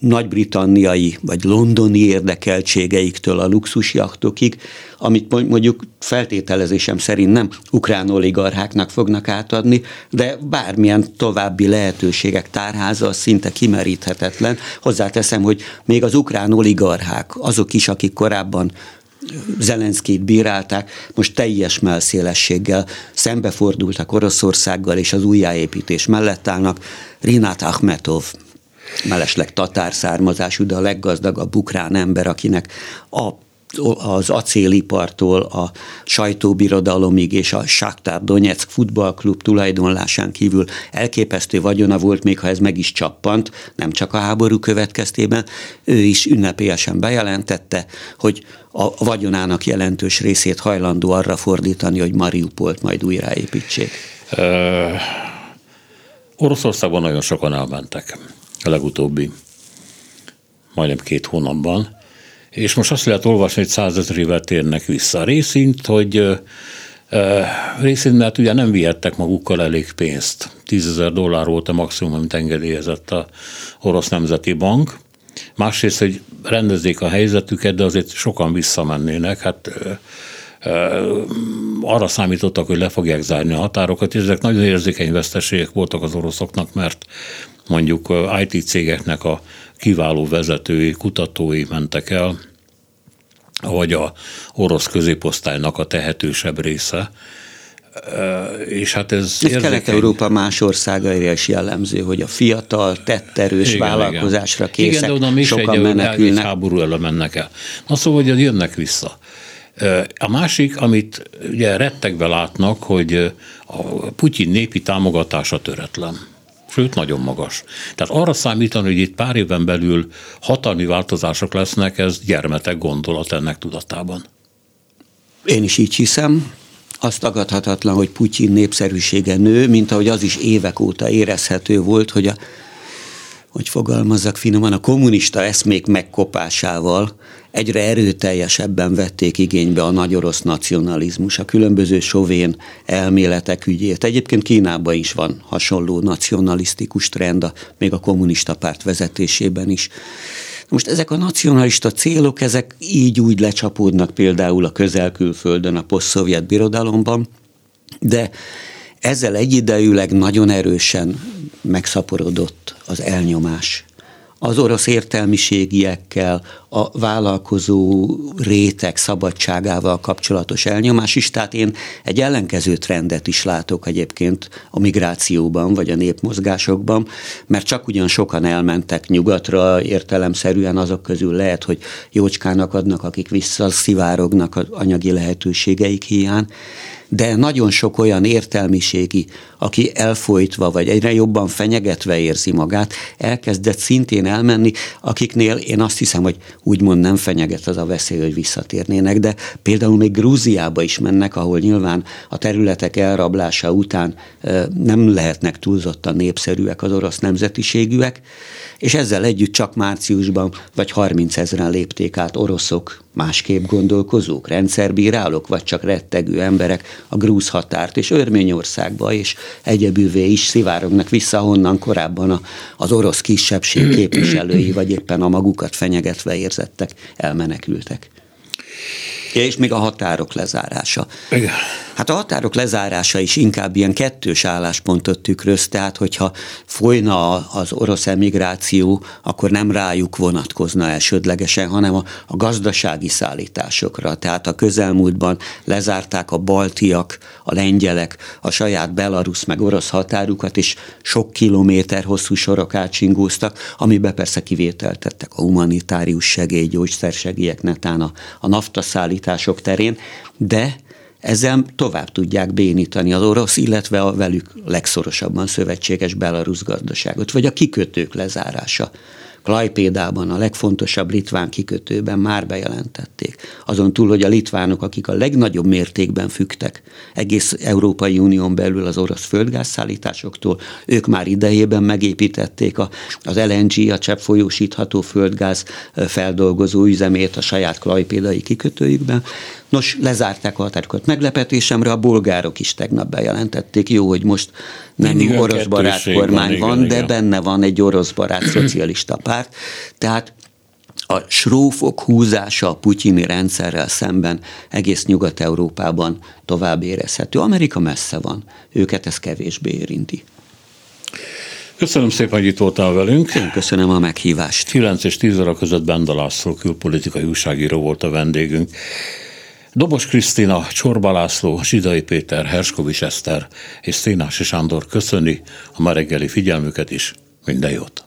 nagy-britanniai vagy londoni érdekeltségeiktől a luxusjachtokig, amit mondjuk feltételezésem szerint nem ukrán oligarcháknak fognak átadni, de bármilyen további lehetőségek tárháza szinte kimeríthetetlen. Hozzáteszem, hogy még az ukrán oligarchák, azok is, akik korábban Zelenszkét bírálták, most teljes melszélességgel szembefordultak Oroszországgal, és az újjáépítés mellett állnak. Rinát Akhmetov, mellesleg tatár származású, de a leggazdagabb ukrán ember, akinek a az acélipartól a sajtóbirodalomig és a Shakhtar Donetsk futballklub tulajdonlásán kívül elképesztő vagyona volt, még ha ez meg is csappant, nem csak a háború következtében, ő is ünnepélyesen bejelentette, hogy a vagyonának jelentős részét hajlandó arra fordítani, hogy Mariupolt majd újraépítsék. Uh, Oroszországban nagyon sokan elmentek a legutóbbi majdnem két hónapban, és most azt lehet olvasni, hogy százezrével térnek vissza. Részint, hogy részint, mert ugye nem vihettek magukkal elég pénzt. Tízezer dollár volt a maximum, amit engedélyezett a Orosz Nemzeti Bank. Másrészt, hogy rendezzék a helyzetüket, de azért sokan visszamennének. Hát arra számítottak, hogy le fogják zárni a határokat, és ezek nagyon érzékeny veszteségek voltak az oroszoknak, mert mondjuk IT cégeknek a kiváló vezetői, kutatói mentek el, vagy a orosz középosztálynak a tehetősebb része. És hát ez... Ez Kelet-Európa más országaira is jellemző, hogy a fiatal, tetterős igen, vállalkozásra igen. készek, igen, de oda sokan egy, menekülnek. Egy háború elől mennek el. Na szóval, hogy jönnek vissza. A másik, amit ugye rettegve látnak, hogy a Putyin népi támogatása töretlen sőt nagyon magas. Tehát arra számítani, hogy itt pár éven belül hatalmi változások lesznek, ez gyermetek gondolat ennek tudatában. Én is így hiszem. Azt tagadhatatlan, hogy Putyin népszerűsége nő, mint ahogy az is évek óta érezhető volt, hogy a hogy fogalmazzak finoman, a kommunista eszmék megkopásával egyre erőteljesebben vették igénybe a nagy orosz nacionalizmus, a különböző sovén elméletek ügyét. Egyébként Kínában is van hasonló nacionalisztikus trend, a, még a kommunista párt vezetésében is. Most ezek a nacionalista célok, ezek így úgy lecsapódnak például a közelkülföldön, a poszt birodalomban, de ezzel egyidejűleg nagyon erősen megszaporodott az elnyomás. Az orosz értelmiségiekkel, a vállalkozó réteg szabadságával kapcsolatos elnyomás is, tehát én egy ellenkező trendet is látok egyébként a migrációban, vagy a népmozgásokban, mert csak ugyan sokan elmentek nyugatra, értelemszerűen azok közül lehet, hogy jócskának adnak, akik visszaszivárognak az anyagi lehetőségeik hiány, de nagyon sok olyan értelmiségi, aki elfolytva vagy egyre jobban fenyegetve érzi magát, elkezdett szintén elmenni, akiknél én azt hiszem, hogy úgymond nem fenyeget az a veszély, hogy visszatérnének, de például még Grúziába is mennek, ahol nyilván a területek elrablása után nem lehetnek túlzottan népszerűek az orosz nemzetiségűek, és ezzel együtt csak márciusban vagy 30 ezeren lépték át oroszok, másképp gondolkozók, rendszerbírálók, vagy csak rettegő emberek a grúz határt, és Örményországba és egyebűvé is szivárognak vissza, honnan korábban az orosz kisebbség képviselői, vagy éppen a magukat fenyegetve érzettek, elmenekültek. És még a határok lezárása. Igen. Hát a határok lezárása is inkább ilyen kettős álláspontot tükröz, tehát hogyha folyna az orosz emigráció, akkor nem rájuk vonatkozna elsődlegesen, hanem a, a gazdasági szállításokra. Tehát a közelmúltban lezárták a baltiak, a lengyelek a saját belarusz meg orosz határukat, és sok kilométer hosszú sorok átsingóztak, amiben persze kivételt tettek a humanitárius segély, gyógyszersegélyek, netán a, a naftaszállítások terén, de ezzel tovább tudják bénítani az orosz, illetve a velük legszorosabban szövetséges belarusz gazdaságot, vagy a kikötők lezárása. Klajpédában, a legfontosabb litván kikötőben már bejelentették. Azon túl, hogy a litvánok, akik a legnagyobb mértékben fügtek egész Európai Unión belül az orosz földgázszállításoktól, ők már idejében megépítették a, az LNG, a cseppfolyósítható földgáz feldolgozó üzemét a saját klajpédai kikötőjükben. Nos, lezárták a határokat. Meglepetésemre a bolgárok is tegnap bejelentették. Jó, hogy most nem Mindig orosz barát kormány van, van igen, de igen. benne van egy orosz barát szocialista párt. Tehát a srófok húzása a putyini rendszerrel szemben egész Nyugat-Európában tovább érezhető. Amerika messze van, őket ez kevésbé érinti. Köszönöm szépen, hogy itt voltál velünk. Én köszönöm a meghívást. 9 és 10 óra között Benda László külpolitikai újságíró volt a vendégünk. Dobos Krisztina, Csorba László, Zsidai Péter, Herskovics Eszter és Szénási Sándor köszöni a ma reggeli figyelmüket is. Minden jót!